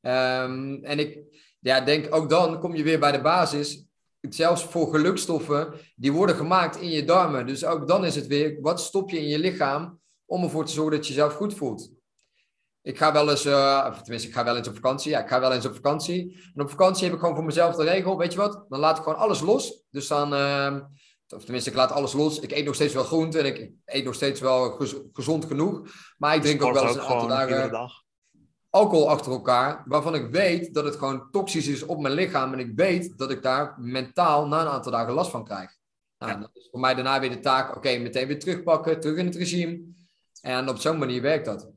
Ehm, en ik ja, denk ook dan kom je weer bij de basis. Zelfs voor gelukstoffen, die worden gemaakt in je darmen. Dus ook dan is het weer, wat stop je in je lichaam om ervoor te zorgen dat je jezelf goed voelt. Ik ga wel eens, eh, of tenminste, ik ga wel eens op vakantie. Ja, ik ga wel eens op vakantie. En op vakantie heb ik gewoon voor mezelf de regel, weet je wat? Dan laat ik gewoon alles los. Dus dan, ehm, of tenminste, ik laat alles los. Ik eet nog steeds wel groente en ik eet nog steeds wel gez- gezond genoeg. Maar ik drink ook wel eens een aantal dagen. dag. alcohol achter elkaar, waarvan ik weet dat het gewoon toxisch is op mijn lichaam en ik weet dat ik daar mentaal na een aantal dagen last van krijg. Nou, dat is voor mij daarna weer de taak, oké, meteen weer terugpakken, terug in het regime. En op zo'n manier werkt dat.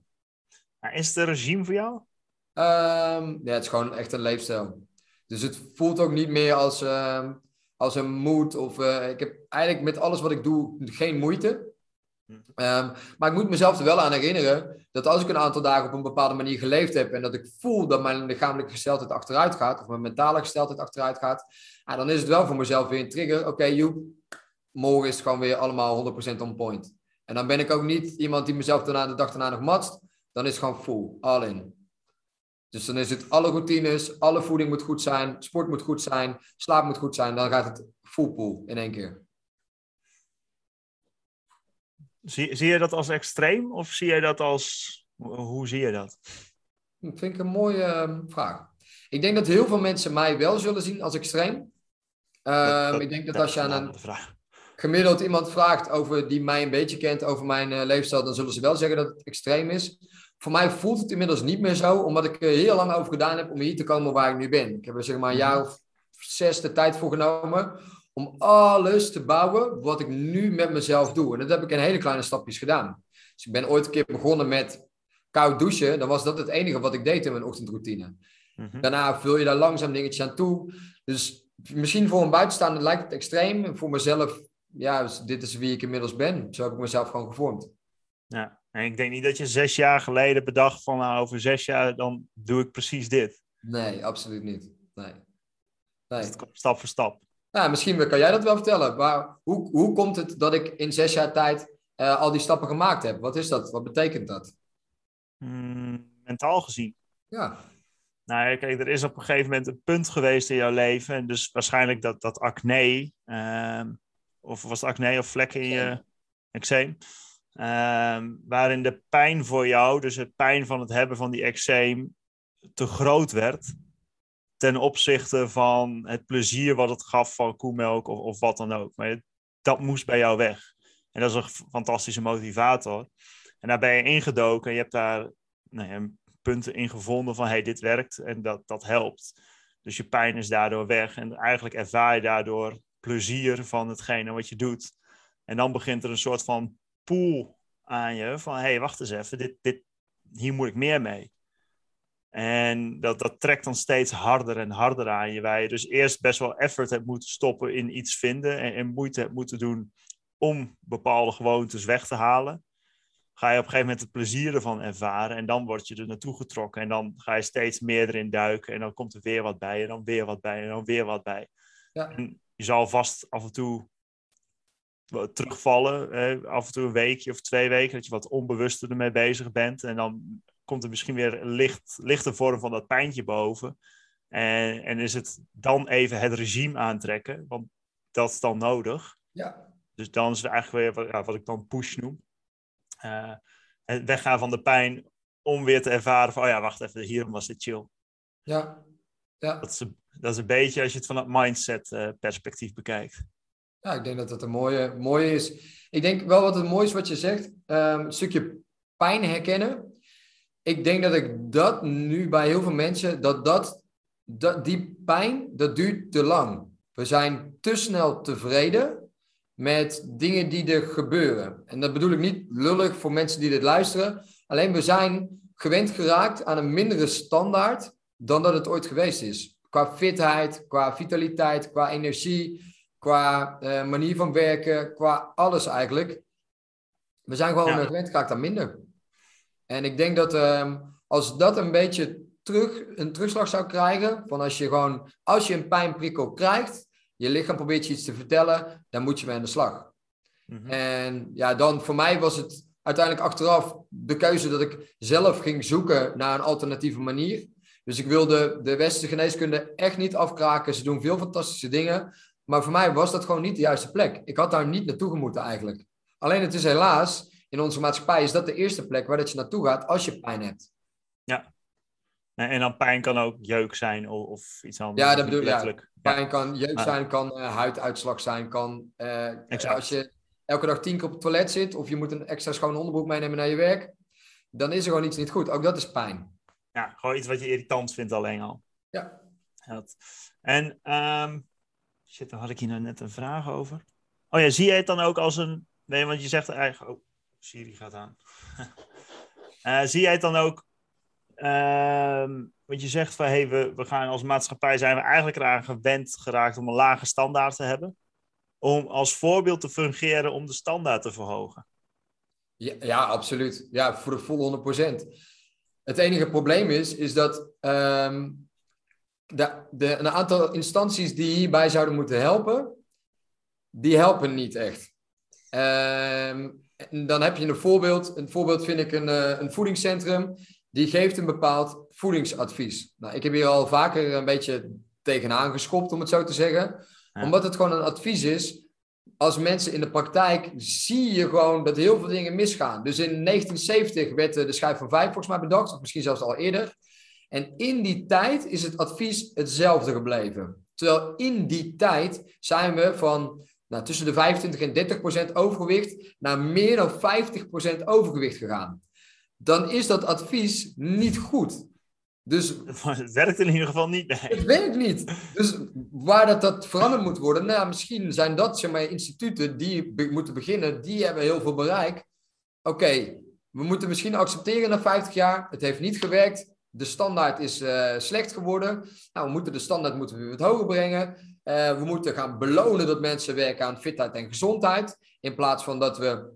Is het een regime voor jou? Um, ja, het is gewoon echt een leefstijl. Dus het voelt ook niet meer als, uh, als een moed. Of, uh, ik heb eigenlijk met alles wat ik doe geen moeite. Um, maar ik moet mezelf er wel aan herinneren dat als ik een aantal dagen op een bepaalde manier geleefd heb en dat ik voel dat mijn lichamelijke gesteldheid achteruit gaat, of mijn mentale gesteldheid achteruit gaat, dan is het wel voor mezelf weer een trigger. Oké, okay, Joep, morgen is het gewoon weer allemaal 100% on point. En dan ben ik ook niet iemand die mezelf daarna de dag daarna nog matst. Dan is het gewoon full, all in. Dus dan is het alle routines, alle voeding moet goed zijn, sport moet goed zijn, slaap moet goed zijn. Dan gaat het full pool in één keer. Zie, zie je dat als extreem of zie je dat als... Hoe zie je dat? Dat vind ik een mooie ehm, vraag. Ik denk dat heel veel mensen mij wel zullen zien als extreem. Um, ik denk dat, als je aan een gemiddeld iemand vraagt over, die mij een beetje kent over mijn uh, leefstijl, dan zullen ze wel zeggen dat het extreem is. Voor mij voelt het inmiddels niet meer zo, omdat ik er heel lang over gedaan heb om hier te komen waar ik nu ben. Ik heb er zeg maar een jaar of zes de tijd voor genomen om alles te bouwen wat ik nu met mezelf doe. En dat heb ik in hele kleine stapjes gedaan. Dus ik ben ooit een keer begonnen met koud douchen. Dan was dat het enige wat ik deed in mijn ochtendroutine. Mhm. Daarna vul je daar langzaam dingetjes aan toe. Dus misschien voor een buitenstaander lijkt het extreem. Voor mezelf, ja, dus dit is wie ik inmiddels ben. Zo heb ik mezelf gewoon gevormd. Ja, en ik denk niet dat je zes jaar geleden bedacht van nou, over zes jaar dan doe ik precies dit. Nee, absoluut niet. Nee. nee. stap voor stap. Misschien kan jij dat wel vertellen. Maar hoe, hoe komt het dat ik in zes jaar tijd uh, al die stappen gemaakt heb? Wat is dat? Wat betekent dat? Mm, mentaal gezien. Ja. Nou, kijk, er is op een gegeven moment een punt geweest in jouw leven. En dus waarschijnlijk dat, dat acne, uh, of was het acne of vlekken in je eczeem, uh, waarin de pijn voor jou, dus het pijn van het hebben van die eczeem, te groot werd ten opzichte van het plezier wat het gaf van koemelk of, of wat dan ook. Maar dat moest bij jou weg. En dat is een fantastische motivator. En daar ben je ingedoken en je hebt daar nou punten in gevonden van hey, dit werkt en dat, dat helpt. Dus je pijn is daardoor weg en eigenlijk ervaar je daardoor plezier van hetgene wat je doet. En dan begint er een soort van pool aan je van hey, wacht eens even, dit, dit, hier moet ik meer mee. En dat, dat trekt dan steeds harder en harder aan je. Waar je dus eerst best wel effort hebt moeten stoppen in iets vinden. En, en moeite hebt moeten doen om bepaalde gewoontes weg te halen. Ga je op een gegeven moment het plezier ervan ervaren. En dan word je er naartoe getrokken. En dan ga je steeds meer erin duiken. En dan komt er weer wat bij. En dan weer wat bij. En dan weer wat bij. Ja. En je zal vast af en toe terugvallen. af en toe een weekje of twee weken. Dat je wat onbewuster ermee bezig bent. En dan komt er misschien weer een licht, lichte vorm van dat pijntje boven. En, en is het dan even het regime aantrekken, want dat is dan nodig. Ja. Dus dan is het eigenlijk weer wat, wat ik dan push noem. Uh, het weggaan van de pijn om weer te ervaren van, oh ja, wacht even, hierom was het chill. Ja. ja. Dat, is een, dat is een beetje als je het van het mindset uh, perspectief bekijkt. Ja, ik denk dat dat een mooie, mooie is. Ik denk wel wat het mooie is wat je zegt, um, een stukje pijn herkennen ik denk dat ik dat nu bij heel veel mensen, dat, dat, dat die pijn, dat duurt te lang. We zijn te snel tevreden met dingen die er gebeuren. En dat bedoel ik niet lullig voor mensen die dit luisteren. Alleen we zijn gewend geraakt aan een mindere standaard dan dat het ooit geweest is. Qua fitheid, qua vitaliteit, qua energie, qua uh, manier van werken, qua alles eigenlijk. We zijn gewoon ja. gewend geraakt aan minder. En ik denk dat um, als dat een beetje terug, een terugslag zou krijgen, van als je gewoon, als je een pijnprikkel krijgt, je lichaam probeert je iets te vertellen, dan moet je mee aan de slag. Mhm. En ja, dan voor mij was het uiteindelijk achteraf de keuze dat ik zelf ging zoeken naar een alternatieve manier. Dus ik wilde de westerse geneeskunde echt niet afkraken. Ze doen veel fantastische dingen. Maar voor mij was dat gewoon niet de juiste plek. Ik had daar niet naartoe gemoeten eigenlijk. Alleen het is helaas in onze maatschappij is dat de eerste plek waar dat je naartoe gaat als je pijn hebt. Ja. En dan pijn kan ook jeuk zijn of, of iets anders. Ja, dat bedoel ik. Pijn kan jeuk zijn, kan uh, huiduitslag zijn, kan... Uh, als je elke dag tien keer op het toilet zit of je moet een extra schone onderbroek meenemen naar je werk, dan is er gewoon iets niet goed. Ook dat is pijn. Ja, gewoon iets wat je irritant vindt alleen al. Ja. Dat. En, ehm, shit, dan had ik hier nou net een vraag over. Oh ja, zie jij het dan ook als een... Nee, want je zegt eigenlijk... Oh, Siri gaat aan. Eh, zie jij het dan ook... ehm, want je zegt van, hey, we, we gaan als maatschappij zijn we eigenlijk eraan gewend geraakt om een lage standaard te hebben. Om als voorbeeld te fungeren om de standaard te verhogen. Ja, ja, absoluut. Ja, voor de volle 100%. Het enige probleem is, is dat ehm, de, de, een aantal instanties die hierbij zouden moeten helpen, die helpen niet echt. Ehm, dan heb je een voorbeeld. Een voorbeeld vind ik een, eh, een voedingscentrum. Die geeft een bepaald voedingsadvies. Nou, ik heb hier al vaker een beetje tegenaan geschopt, om het zo te zeggen. Ja. Omdat het gewoon een advies is. Als mensen in de praktijk zie je gewoon dat heel veel dingen misgaan. Dus in 1970 werd eh, de schijf van vijf volgens mij bedacht, of misschien zelfs al eerder. En in die tijd is het advies hetzelfde gebleven. Terwijl in die tijd zijn we van nou, tussen de 25 en 30 procent overgewicht naar meer dan 50 procent overgewicht gegaan. Dan is dat advies niet goed. Dus Het werkt in ieder geval niet. Nee. het werkt niet. Dus waar dat, dat veranderd moet worden, nou, misschien zijn dat zeg maar, instituten die be- moeten beginnen, die hebben heel veel bereik. Oké, we moeten misschien accepteren na 50 jaar, het heeft niet gewerkt, de standaard is eh, slecht geworden. Nou, we moeten de standaard moeten we wat hoger brengen. Eh, we moeten gaan belonen dat mensen werken aan fitheid en gezondheid, in plaats van dat we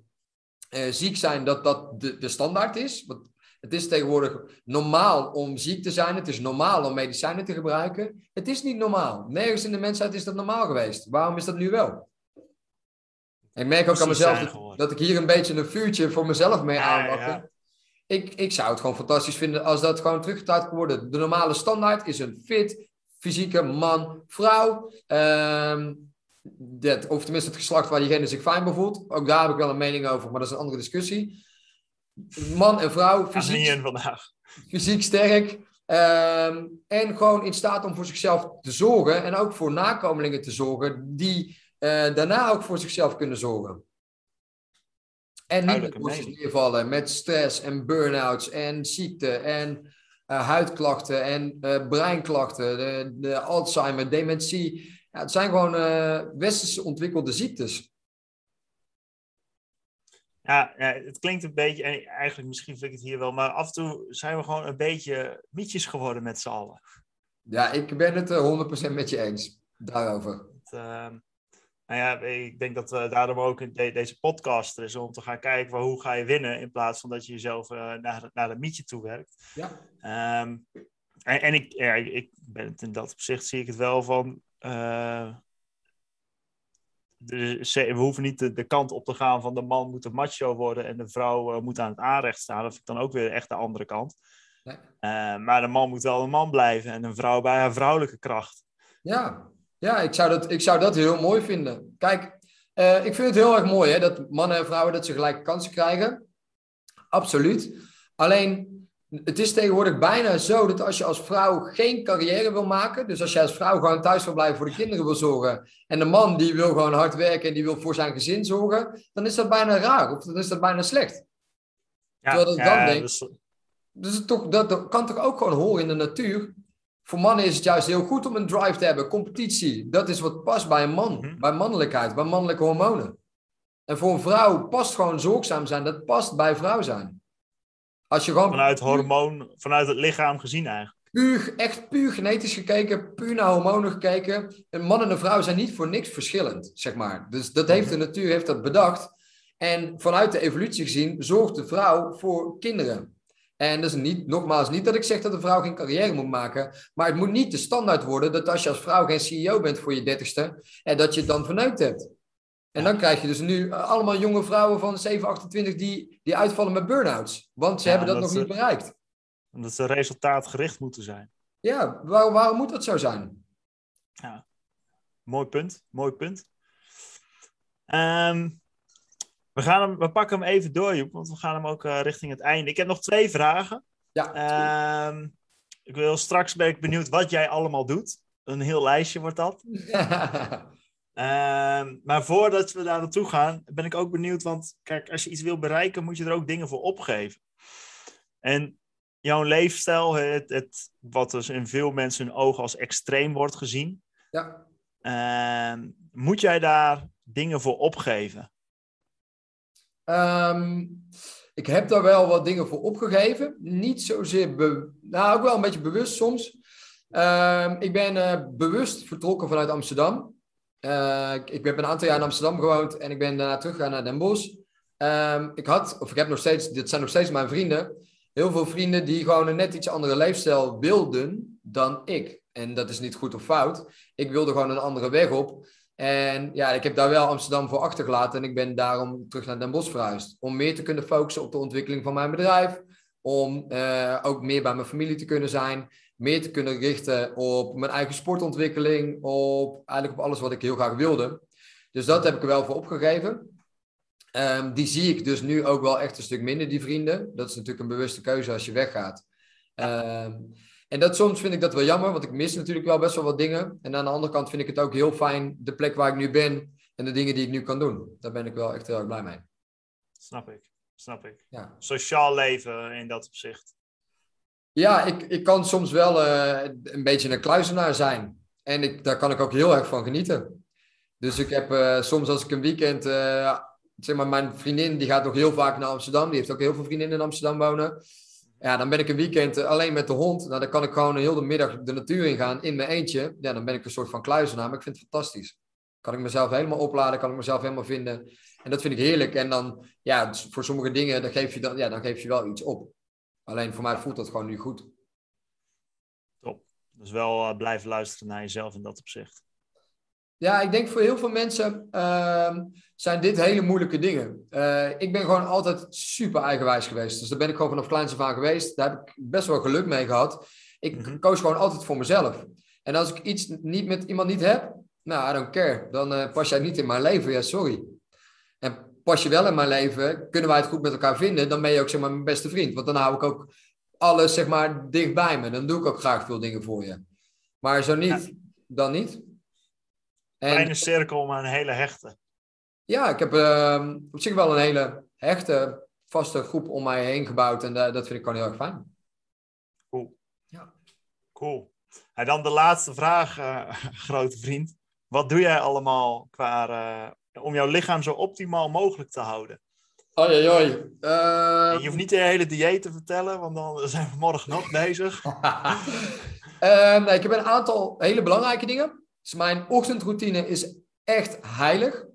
eh, ziek zijn, dat dat de, de standaard is. Want het is tegenwoordig normaal om ziek te zijn. Het is normaal om medicijnen te gebruiken. Het is niet normaal. Nergens in de mensheid is dat normaal geweest. Waarom is dat nu wel? Ik merk ook aan mezelf dat, ik hier een beetje een vuurtje voor mezelf mee Ja, aanwakker. ja. Ik, ik zou het gewoon fantastisch vinden als dat gewoon teruggedraaid kan worden. De normale standaard is een fit, fysieke man, vrouw. Ehm, dat, of tenminste het geslacht waar diegene zich fijn bij voelt. Ook daar heb ik wel een mening over, maar dat is een andere discussie. Man en vrouw, fysiek, vandaag. fysiek sterk. ehm, en gewoon in staat om voor zichzelf te zorgen. En ook voor nakomelingen te zorgen. Die eh, daarna ook voor zichzelf kunnen zorgen. En niet met neervallen. Met stress en burn-outs en ziekte en eh, huidklachten en eh, breinklachten. De, de Alzheimer, dementie. Ja, het zijn gewoon eh, westerse ontwikkelde ziektes. Ja, het klinkt een beetje, en eigenlijk misschien vind ik het hier wel, maar af en toe zijn we gewoon een beetje mietjes geworden met z'n allen. Ja, ik ben het eh, 100% met je eens. Daarover. Het, ehm, nou ja, ik denk dat eh, daarom ook de- deze podcast er is om te gaan kijken van hoe ga je winnen in plaats van dat je jezelf eh, naar, naar een mietje toe werkt. Ja. Ehm, en, en ik, ja, ik- ben het in dat opzicht zie ik het wel van. eh, we hoeven niet de, de kant op te gaan van de man moet een macho worden en de vrouw moet aan het aanrecht staan. Dat vind ik dan ook weer echt de andere kant. Nee. Maar de man moet wel een man blijven en een vrouw bij haar vrouwelijke kracht. Ja, ja ik, zou dat, ik zou dat heel mooi vinden. Kijk, eh, ik vind het heel erg mooi hè, dat mannen en vrouwen dat ze gelijke kansen krijgen. Absoluut. Alleen, het is tegenwoordig bijna zo dat als je als vrouw geen carrière wil maken, dus als je als vrouw gewoon thuis wil blijven voor de kinderen wil zorgen, en de man die wil gewoon hard werken en die wil voor zijn gezin zorgen, dan is dat bijna raar, of dan is dat bijna slecht. Ja, Terwijl ik ja, dan denk- dus- Dus het toch, dat kan toch ook gewoon horen in de natuur. Voor mannen is het juist heel goed om een drive te hebben, competitie. Dat is wat past bij een man, Mhm. bij mannelijkheid, bij mannelijke hormonen. En voor een vrouw past gewoon zorgzaam zijn, dat past bij vrouw zijn. Als je gewoon vanuit hormoon, vanuit het lichaam gezien eigenlijk. puur, echt puur genetisch gekeken, puur naar hormonen gekeken. Een man en een vrouw zijn niet voor niks verschillend, zeg maar. Dus dat heeft de natuur heeft dat bedacht. En vanuit de evolutie gezien zorgt de vrouw voor kinderen. En dat is niet, nogmaals, niet dat ik zeg dat een vrouw geen carrière moet maken. Maar het moet niet de standaard worden dat als je als vrouw geen CEO bent voor je dertigste, en dat je het dan verneukt hebt. En dan krijg je dus nu eh, allemaal jonge vrouwen van 7, 28 die, die uitvallen met burn-outs. Want ze Ja, hebben dat nog ze- niet bereikt. Omdat ze resultaatgericht moeten zijn. Ja, waar, waarom moet dat zo zijn? Mooi punt, mooi punt. Ehm, we, gaan hem, we pakken hem even door, Joep, want we gaan hem ook eh, richting het einde. Ik heb nog twee vragen. Ja. Ehm, ik wil straks ben ik benieuwd wat jij allemaal doet. Een heel lijstje wordt dat. Ehm, maar voordat we daar naartoe gaan, ben ik ook benieuwd. Want kijk, als je iets wil bereiken, moet je er ook dingen voor opgeven. En jouw leefstijl, het, het, wat dus in veel mensen hun ogen als extreem wordt gezien. Ja. Ehm, moet jij daar dingen voor opgeven? Ehm, ik heb daar wel wat dingen voor opgegeven. Niet zozeer, nou ook wel een beetje bewust soms. Ehm, ik ben eh, bewust vertrokken vanuit Amsterdam. Uh, ik, ik heb een aantal jaar in Amsterdam gewoond en ik ben daarna teruggegaan naar Den Bosch. Ehm, ik had, of ik heb nog steeds, dit zijn nog steeds mijn vrienden, heel veel vrienden die gewoon een net iets andere leefstijl wilden dan ik. En dat is niet goed of fout. Ik wilde gewoon een andere weg op. En ja, ik heb daar wel Amsterdam voor achtergelaten en ik ben daarom terug naar Den Bosch verhuisd. Om meer te kunnen focussen op de ontwikkeling van mijn bedrijf. Om uh, ook meer bij mijn familie te kunnen zijn. Meer te kunnen richten op mijn eigen sportontwikkeling. Op eigenlijk op alles wat ik heel graag wilde. Dus dat heb ik er wel voor opgegeven. Um, die zie ik dus nu ook wel echt een stuk minder, die vrienden. Dat is natuurlijk een bewuste keuze als je weggaat. Um, en dat soms vind ik dat wel jammer, want ik mis natuurlijk wel best wel wat dingen. En aan de andere kant vind ik het ook heel fijn, de plek waar ik nu ben en de dingen die ik nu kan doen. Daar ben ik wel echt heel erg blij mee. Snap ik, snap ik. Ja. Sociaal leven in dat opzicht. Ja, ik, ik kan soms wel uh, een beetje een kluizenaar zijn. En ik, daar kan ik ook heel erg van genieten. Dus ik heb uh, soms als ik een weekend, uh, zeg maar, mijn vriendin die gaat nog heel vaak naar Amsterdam. Die heeft ook heel veel vriendinnen in Amsterdam wonen. Ja, dan ben ik een weekend alleen met de hond. Nou, dan kan ik gewoon heel de middag de natuur ingaan in mijn eentje. Ja, dan ben ik een soort van kluizenaar, maar ik vind het fantastisch. Kan ik mezelf helemaal opladen, kan ik mezelf helemaal vinden. En dat vind ik heerlijk. En dan, ja, voor sommige dingen, dan geef je, dan, ja, dan geef je wel iets op. Alleen voor mij voelt dat gewoon nu goed. Top. Dus wel uh, blijven luisteren naar jezelf in dat opzicht. Ja, ik denk voor heel veel mensen uh, zijn dit hele moeilijke dingen. Uh, ik ben gewoon altijd super eigenwijs geweest. Dus daar ben ik gewoon vanaf kleins af aan geweest. Daar heb ik best wel geluk mee gehad. Ik mm -hmm. koos gewoon altijd voor mezelf. En als ik iets niet met iemand niet heb, nou, I don't care. Dan uh, pas jij niet in mijn leven. Ja, sorry. En pas je wel in mijn leven, kunnen wij het goed met elkaar vinden, dan ben je ook zeg maar mijn beste vriend. Want dan hou ik ook alles zeg maar dicht bij me. Dan doe ik ook graag veel dingen voor je. Maar zo niet, ja. dan niet. En, Kleine cirkel, maar een hele hechte. Ja, ik heb uh, op zich wel een hele hechte, vaste groep om mij heen gebouwd. En uh, dat vind ik gewoon heel erg fijn. Cool. Ja. Cool. En dan de laatste vraag, uh, grote vriend. Wat doe jij allemaal qua, uh, om jouw lichaam zo optimaal mogelijk te houden? Oei, oei, oei. je hoeft niet de hele dieet te vertellen, want dan zijn we morgen nog bezig. nee, ik heb een aantal hele belangrijke dingen. Dus mijn ochtendroutine is echt heilig.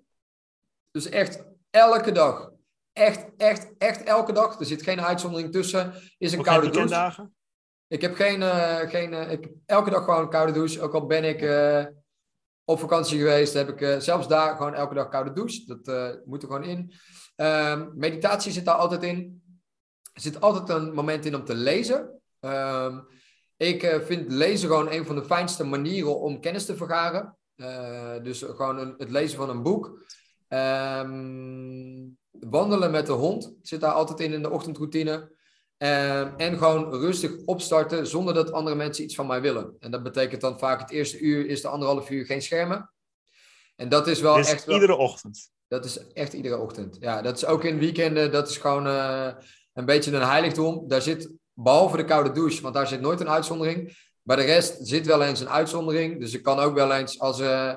Dus echt elke dag. Echt, echt, echt elke dag. Er zit geen uitzondering tussen. Is een Ook koude douche. dagen? Ik heb geen, uh, geen uh, ik heb elke dag gewoon een koude douche. Ook al ben ik uh, op vakantie geweest, heb ik zelfs daar gewoon elke dag koude douche. Dat moet er gewoon in. Ehm, meditatie zit daar altijd in. Er zit altijd een moment in om te lezen. Um, ik uh, vind lezen gewoon een van de fijnste manieren om kennis te vergaren. Uh, dus gewoon een, het lezen van een boek. Um, wandelen met de hond zit daar altijd in in de ochtendroutine. Um, en gewoon rustig opstarten zonder dat andere mensen iets van mij willen. En dat betekent dan vaak het eerste uur is de anderhalf uur geen schermen. En dat is wel dus echt... Wel, iedere ochtend? Dat is echt iedere ochtend. Ja, dat is ook in weekenden. Dat is gewoon uh, een beetje een heiligdom. Daar zit Behalve de koude douche, want daar zit nooit een uitzondering. Bij de rest zit wel eens een uitzondering. Dus ik kan ook wel eens, als uh,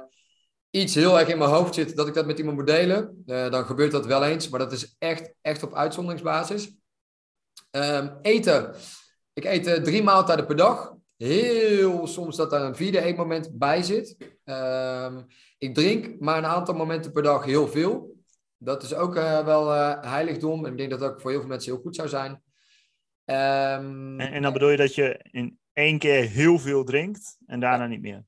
iets heel erg in mijn hoofd zit, dat ik dat met iemand moet delen. Uh, dan gebeurt dat wel eens. Maar dat is echt, echt op uitzonderingsbasis. Um, eten. Ik eet uh, drie maaltijden per dag. Heel soms dat daar een vierde eetmoment bij zit. Um, ik drink maar een aantal momenten per dag heel veel. Dat is ook wel heiligdom. En ik denk dat dat ook voor heel veel mensen heel goed zou zijn. Um, en, en, dan bedoel je dat je in één keer heel veel drinkt en daarna niet meer?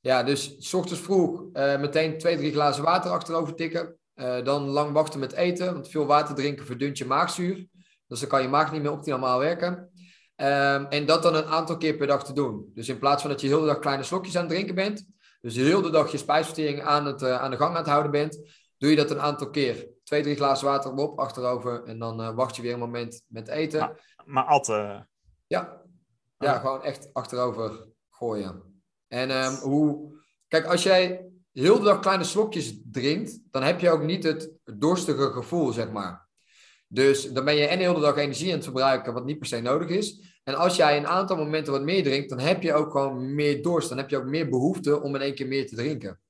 Ja, dus s ochtends vroeg uh, meteen twee, drie glazen water achterover tikken. Uh, dan lang wachten met eten, want veel water drinken verdunt je maagzuur. Dus dan kan je maag niet meer optimaal werken. Um, en dat dan een aantal keer per dag te doen. Dus in plaats van dat je heel de dag kleine slokjes aan het drinken bent, dus heel de dag je spijsvertering aan, het, uh, aan de gang aan het houden bent, doe je dat een aantal keer. Twee, drie glazen water op, achterover. En dan wacht je weer een moment met eten. Ja maar atten. Ja. ja, oh. gewoon echt achterover gooien. En um, hoe... Kijk, als jij heel de dag kleine slokjes drinkt, dan heb je ook niet het dorstige gevoel, zeg maar. Dus dan ben je en heel de dag energie aan het verbruiken, wat niet per se nodig is. En als jij een aantal momenten wat meer drinkt, dan heb je ook gewoon meer dorst. Dan heb je ook meer behoefte om in één keer meer te drinken.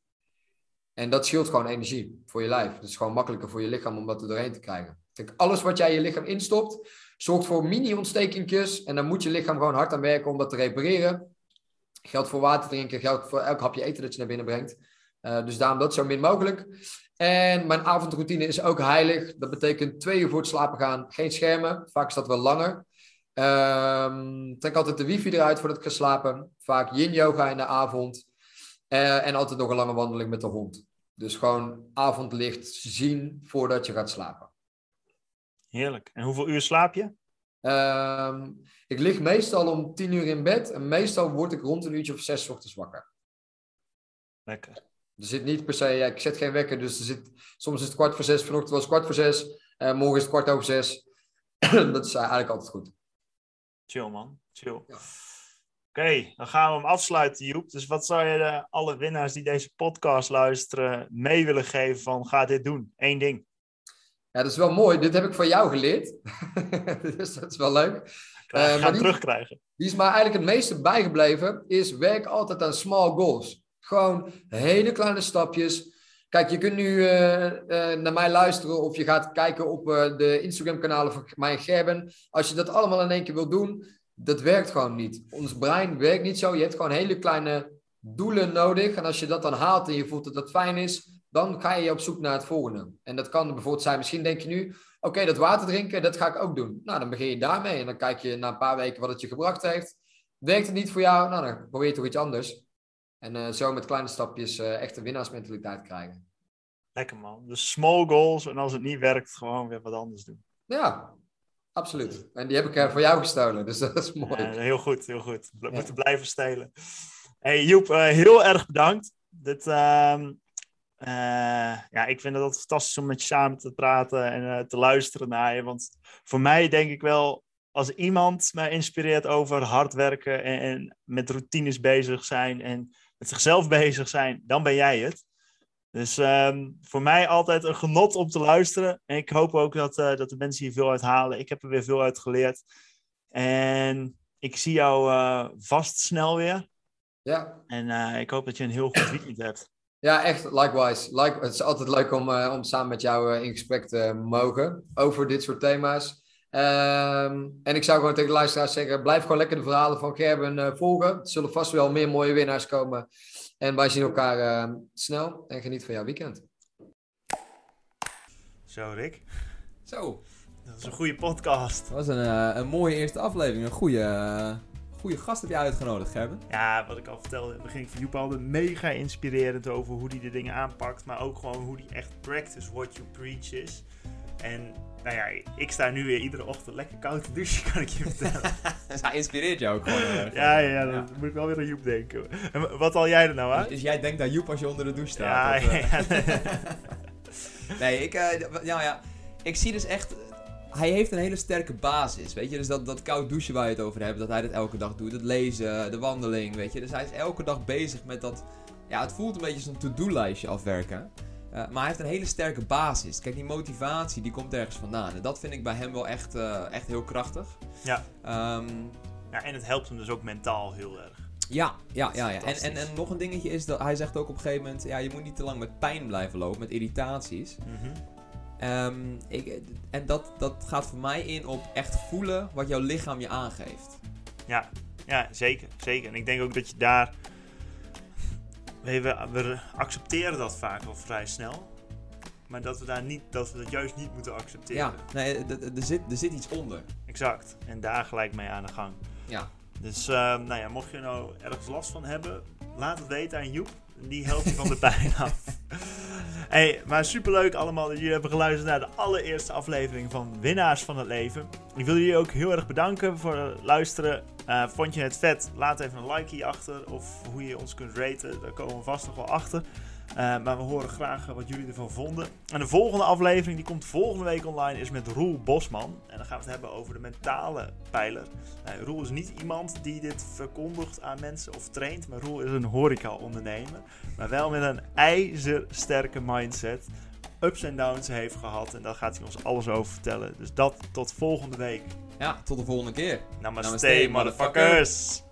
En dat scheelt gewoon energie voor je lijf. Het is gewoon makkelijker voor je lichaam om dat er doorheen te krijgen. Kijk, alles wat jij je lichaam instopt, zorgt voor mini-ontstekingjes. En dan moet je lichaam gewoon hard aan werken om dat te repareren. Geldt voor water drinken, geldt voor elk hapje eten dat je naar binnen brengt. Uh, dus daarom dat zo min mogelijk. En mijn avondroutine is ook heilig. Dat betekent twee uur voor het slapen gaan, geen schermen. Vaak is dat wel langer. Um, trek altijd de wifi eruit voordat ik ga slapen. Vaak yin yoga in de avond. Uh, en altijd nog een lange wandeling met de hond. Dus gewoon avondlicht zien voordat je gaat slapen. Heerlijk. En hoeveel uur slaap je? Um, ik lig meestal om tien uur in bed. En meestal word ik rond een uurtje of zes ochtends wakker. Lekker. Er zit niet per se, ja, ik zet geen wekker, dus er zit, soms is het kwart voor zes, vanochtend was het kwart voor zes, uh, morgen is het kwart over zes. dat is eigenlijk altijd goed. Chill man, chill. Ja. Oké, dan gaan we hem afsluiten, Joep. Dus wat zou je de, alle winnaars die deze podcast luisteren mee willen geven van ga dit doen? Eén ding. Ja, dat is wel mooi. Dit heb ik van jou geleerd. dus dat is wel leuk. Uh, ga hem terugkrijgen. Die is maar eigenlijk het meeste bijgebleven, is werk altijd aan small goals. Gewoon hele kleine stapjes. Kijk, je kunt nu uh, uh, naar mij luisteren of je gaat kijken op de Instagram-kanalen van mij en Gerben. Als je dat allemaal in één keer wil doen, dat werkt gewoon niet. Ons brein werkt niet zo. Je hebt gewoon hele kleine doelen nodig. En als je dat dan haalt en je voelt dat dat fijn is, dan ga je op zoek naar het volgende. En dat kan bijvoorbeeld zijn, misschien denk je nu, oké, dat water drinken, dat ga ik ook doen. Nou, dan begin je daarmee en dan kijk je na een paar weken wat het je gebracht heeft. Werkt het niet voor jou? Nou, dan probeer je toch iets anders. En uh, zo met kleine stapjes uh, echt een winnaarsmentaliteit krijgen. Lekker man. Dus small goals en als het niet werkt, gewoon weer wat anders doen. Ja, absoluut. En die heb ik uh, voor jou gestolen, dus dat is mooi. Heel goed, heel goed. We ja. moeten blijven stelen. Hey Joep, heel erg bedankt. Dit, ehm, ja, ik vind het altijd fantastisch om met je samen te praten en te luisteren naar je. Want voor mij denk ik wel, als iemand mij inspireert over hard werken en, en met routines bezig zijn en met zichzelf bezig zijn, dan ben jij het. Dus um, voor mij altijd een genot om te luisteren. En ik hoop ook dat, uh, dat de mensen hier veel uit halen. Ik heb er weer veel uit geleerd. En ik zie jou uh, vast snel weer. Ja. En uh, ik hoop dat je een heel goed weekend hebt. Ja, echt, likewise. Like, het is altijd leuk om, om samen met jou in gesprek te mogen over dit soort thema's. Um, en ik zou gewoon tegen de luisteraars zeggen: blijf gewoon lekker de verhalen van Gerben uh, volgen. Er zullen vast wel meer mooie winnaars komen. En wij zien elkaar uh, snel en geniet van jouw weekend. Zo, Rick. Zo. Dat is een goede podcast. Dat was een, uh, een mooie eerste aflevering. Een goede, goede gast heb je uitgenodigd, Gerben. Ja, wat ik al vertelde in het begin van Joep altijd mega inspirerend over hoe hij de dingen aanpakt. Maar ook gewoon hoe hij echt practice what you preach is. En nou ja, ik sta nu weer iedere ochtend lekker koud te douchen, kan ik je vertellen. dus hij inspireert jou ook gewoon. Uh, ja, ja, dan ja. moet ik wel weer aan Joep denken. En wat al jij er nou aan? Dus, dus, jij denkt aan Joep als je onder de douche staat? Ja, of, uh... ja. nee, ik, uh, ja, ja, ik zie dus echt... Hij heeft een hele sterke basis, weet je. Dus dat, dat koud douchen waar je het over hebt, dat hij dat elke dag doet. Het lezen, de wandeling, weet je. Dus hij is elke dag bezig met dat... Ja, het voelt een beetje als een to-do-lijstje afwerken. Uh, maar hij heeft een hele sterke basis. Kijk, die motivatie die komt ergens vandaan. En dat vind ik bij hem wel echt, uh, echt heel krachtig. Ja. Um, ja. En het helpt hem dus ook mentaal heel erg. Ja, ja, ja. ja. En, en, en nog een dingetje is dat hij zegt ook op een gegeven moment: ja, je moet niet te lang met pijn blijven lopen, met irritaties. Mm -hmm. Um, ik, en dat, dat gaat voor mij in op echt voelen wat jouw lichaam je aangeeft. Ja, ja zeker, zeker. En ik denk ook dat je daar we, we, accepteren dat vaak wel vrij snel. Maar dat we, daar niet, dat we dat juist niet moeten accepteren. Ja, nee, er zit, er zit iets onder. Exact. En daar gelijk mee aan de gang. Ja. Dus uh, nou ja, mocht je nou ergens last van hebben, laat het weten aan Joep. Die helpt je van de pijn af. hey, maar superleuk allemaal dat jullie hebben geluisterd naar de allereerste aflevering van Winnaars van het Leven. Ik wil jullie ook heel erg bedanken voor het luisteren. Uh, vond je het vet? Laat even een like achter. Of hoe je ons kunt raten. Daar komen we vast nog wel achter. Uh, maar we horen graag wat jullie ervan vonden. En de volgende aflevering, die komt volgende week online, is met Roel Bosman. En dan gaan we het hebben over de mentale pijler. Nou, Roel is niet iemand die dit verkondigt aan mensen of traint. Maar Roel is een horeca-ondernemer. Maar wel met een ijzersterke mindset ups en downs heeft gehad. En daar gaat hij ons alles over vertellen. Dus dat tot volgende week. Ja, tot de volgende keer. Namaste, Namaste motherfuckers.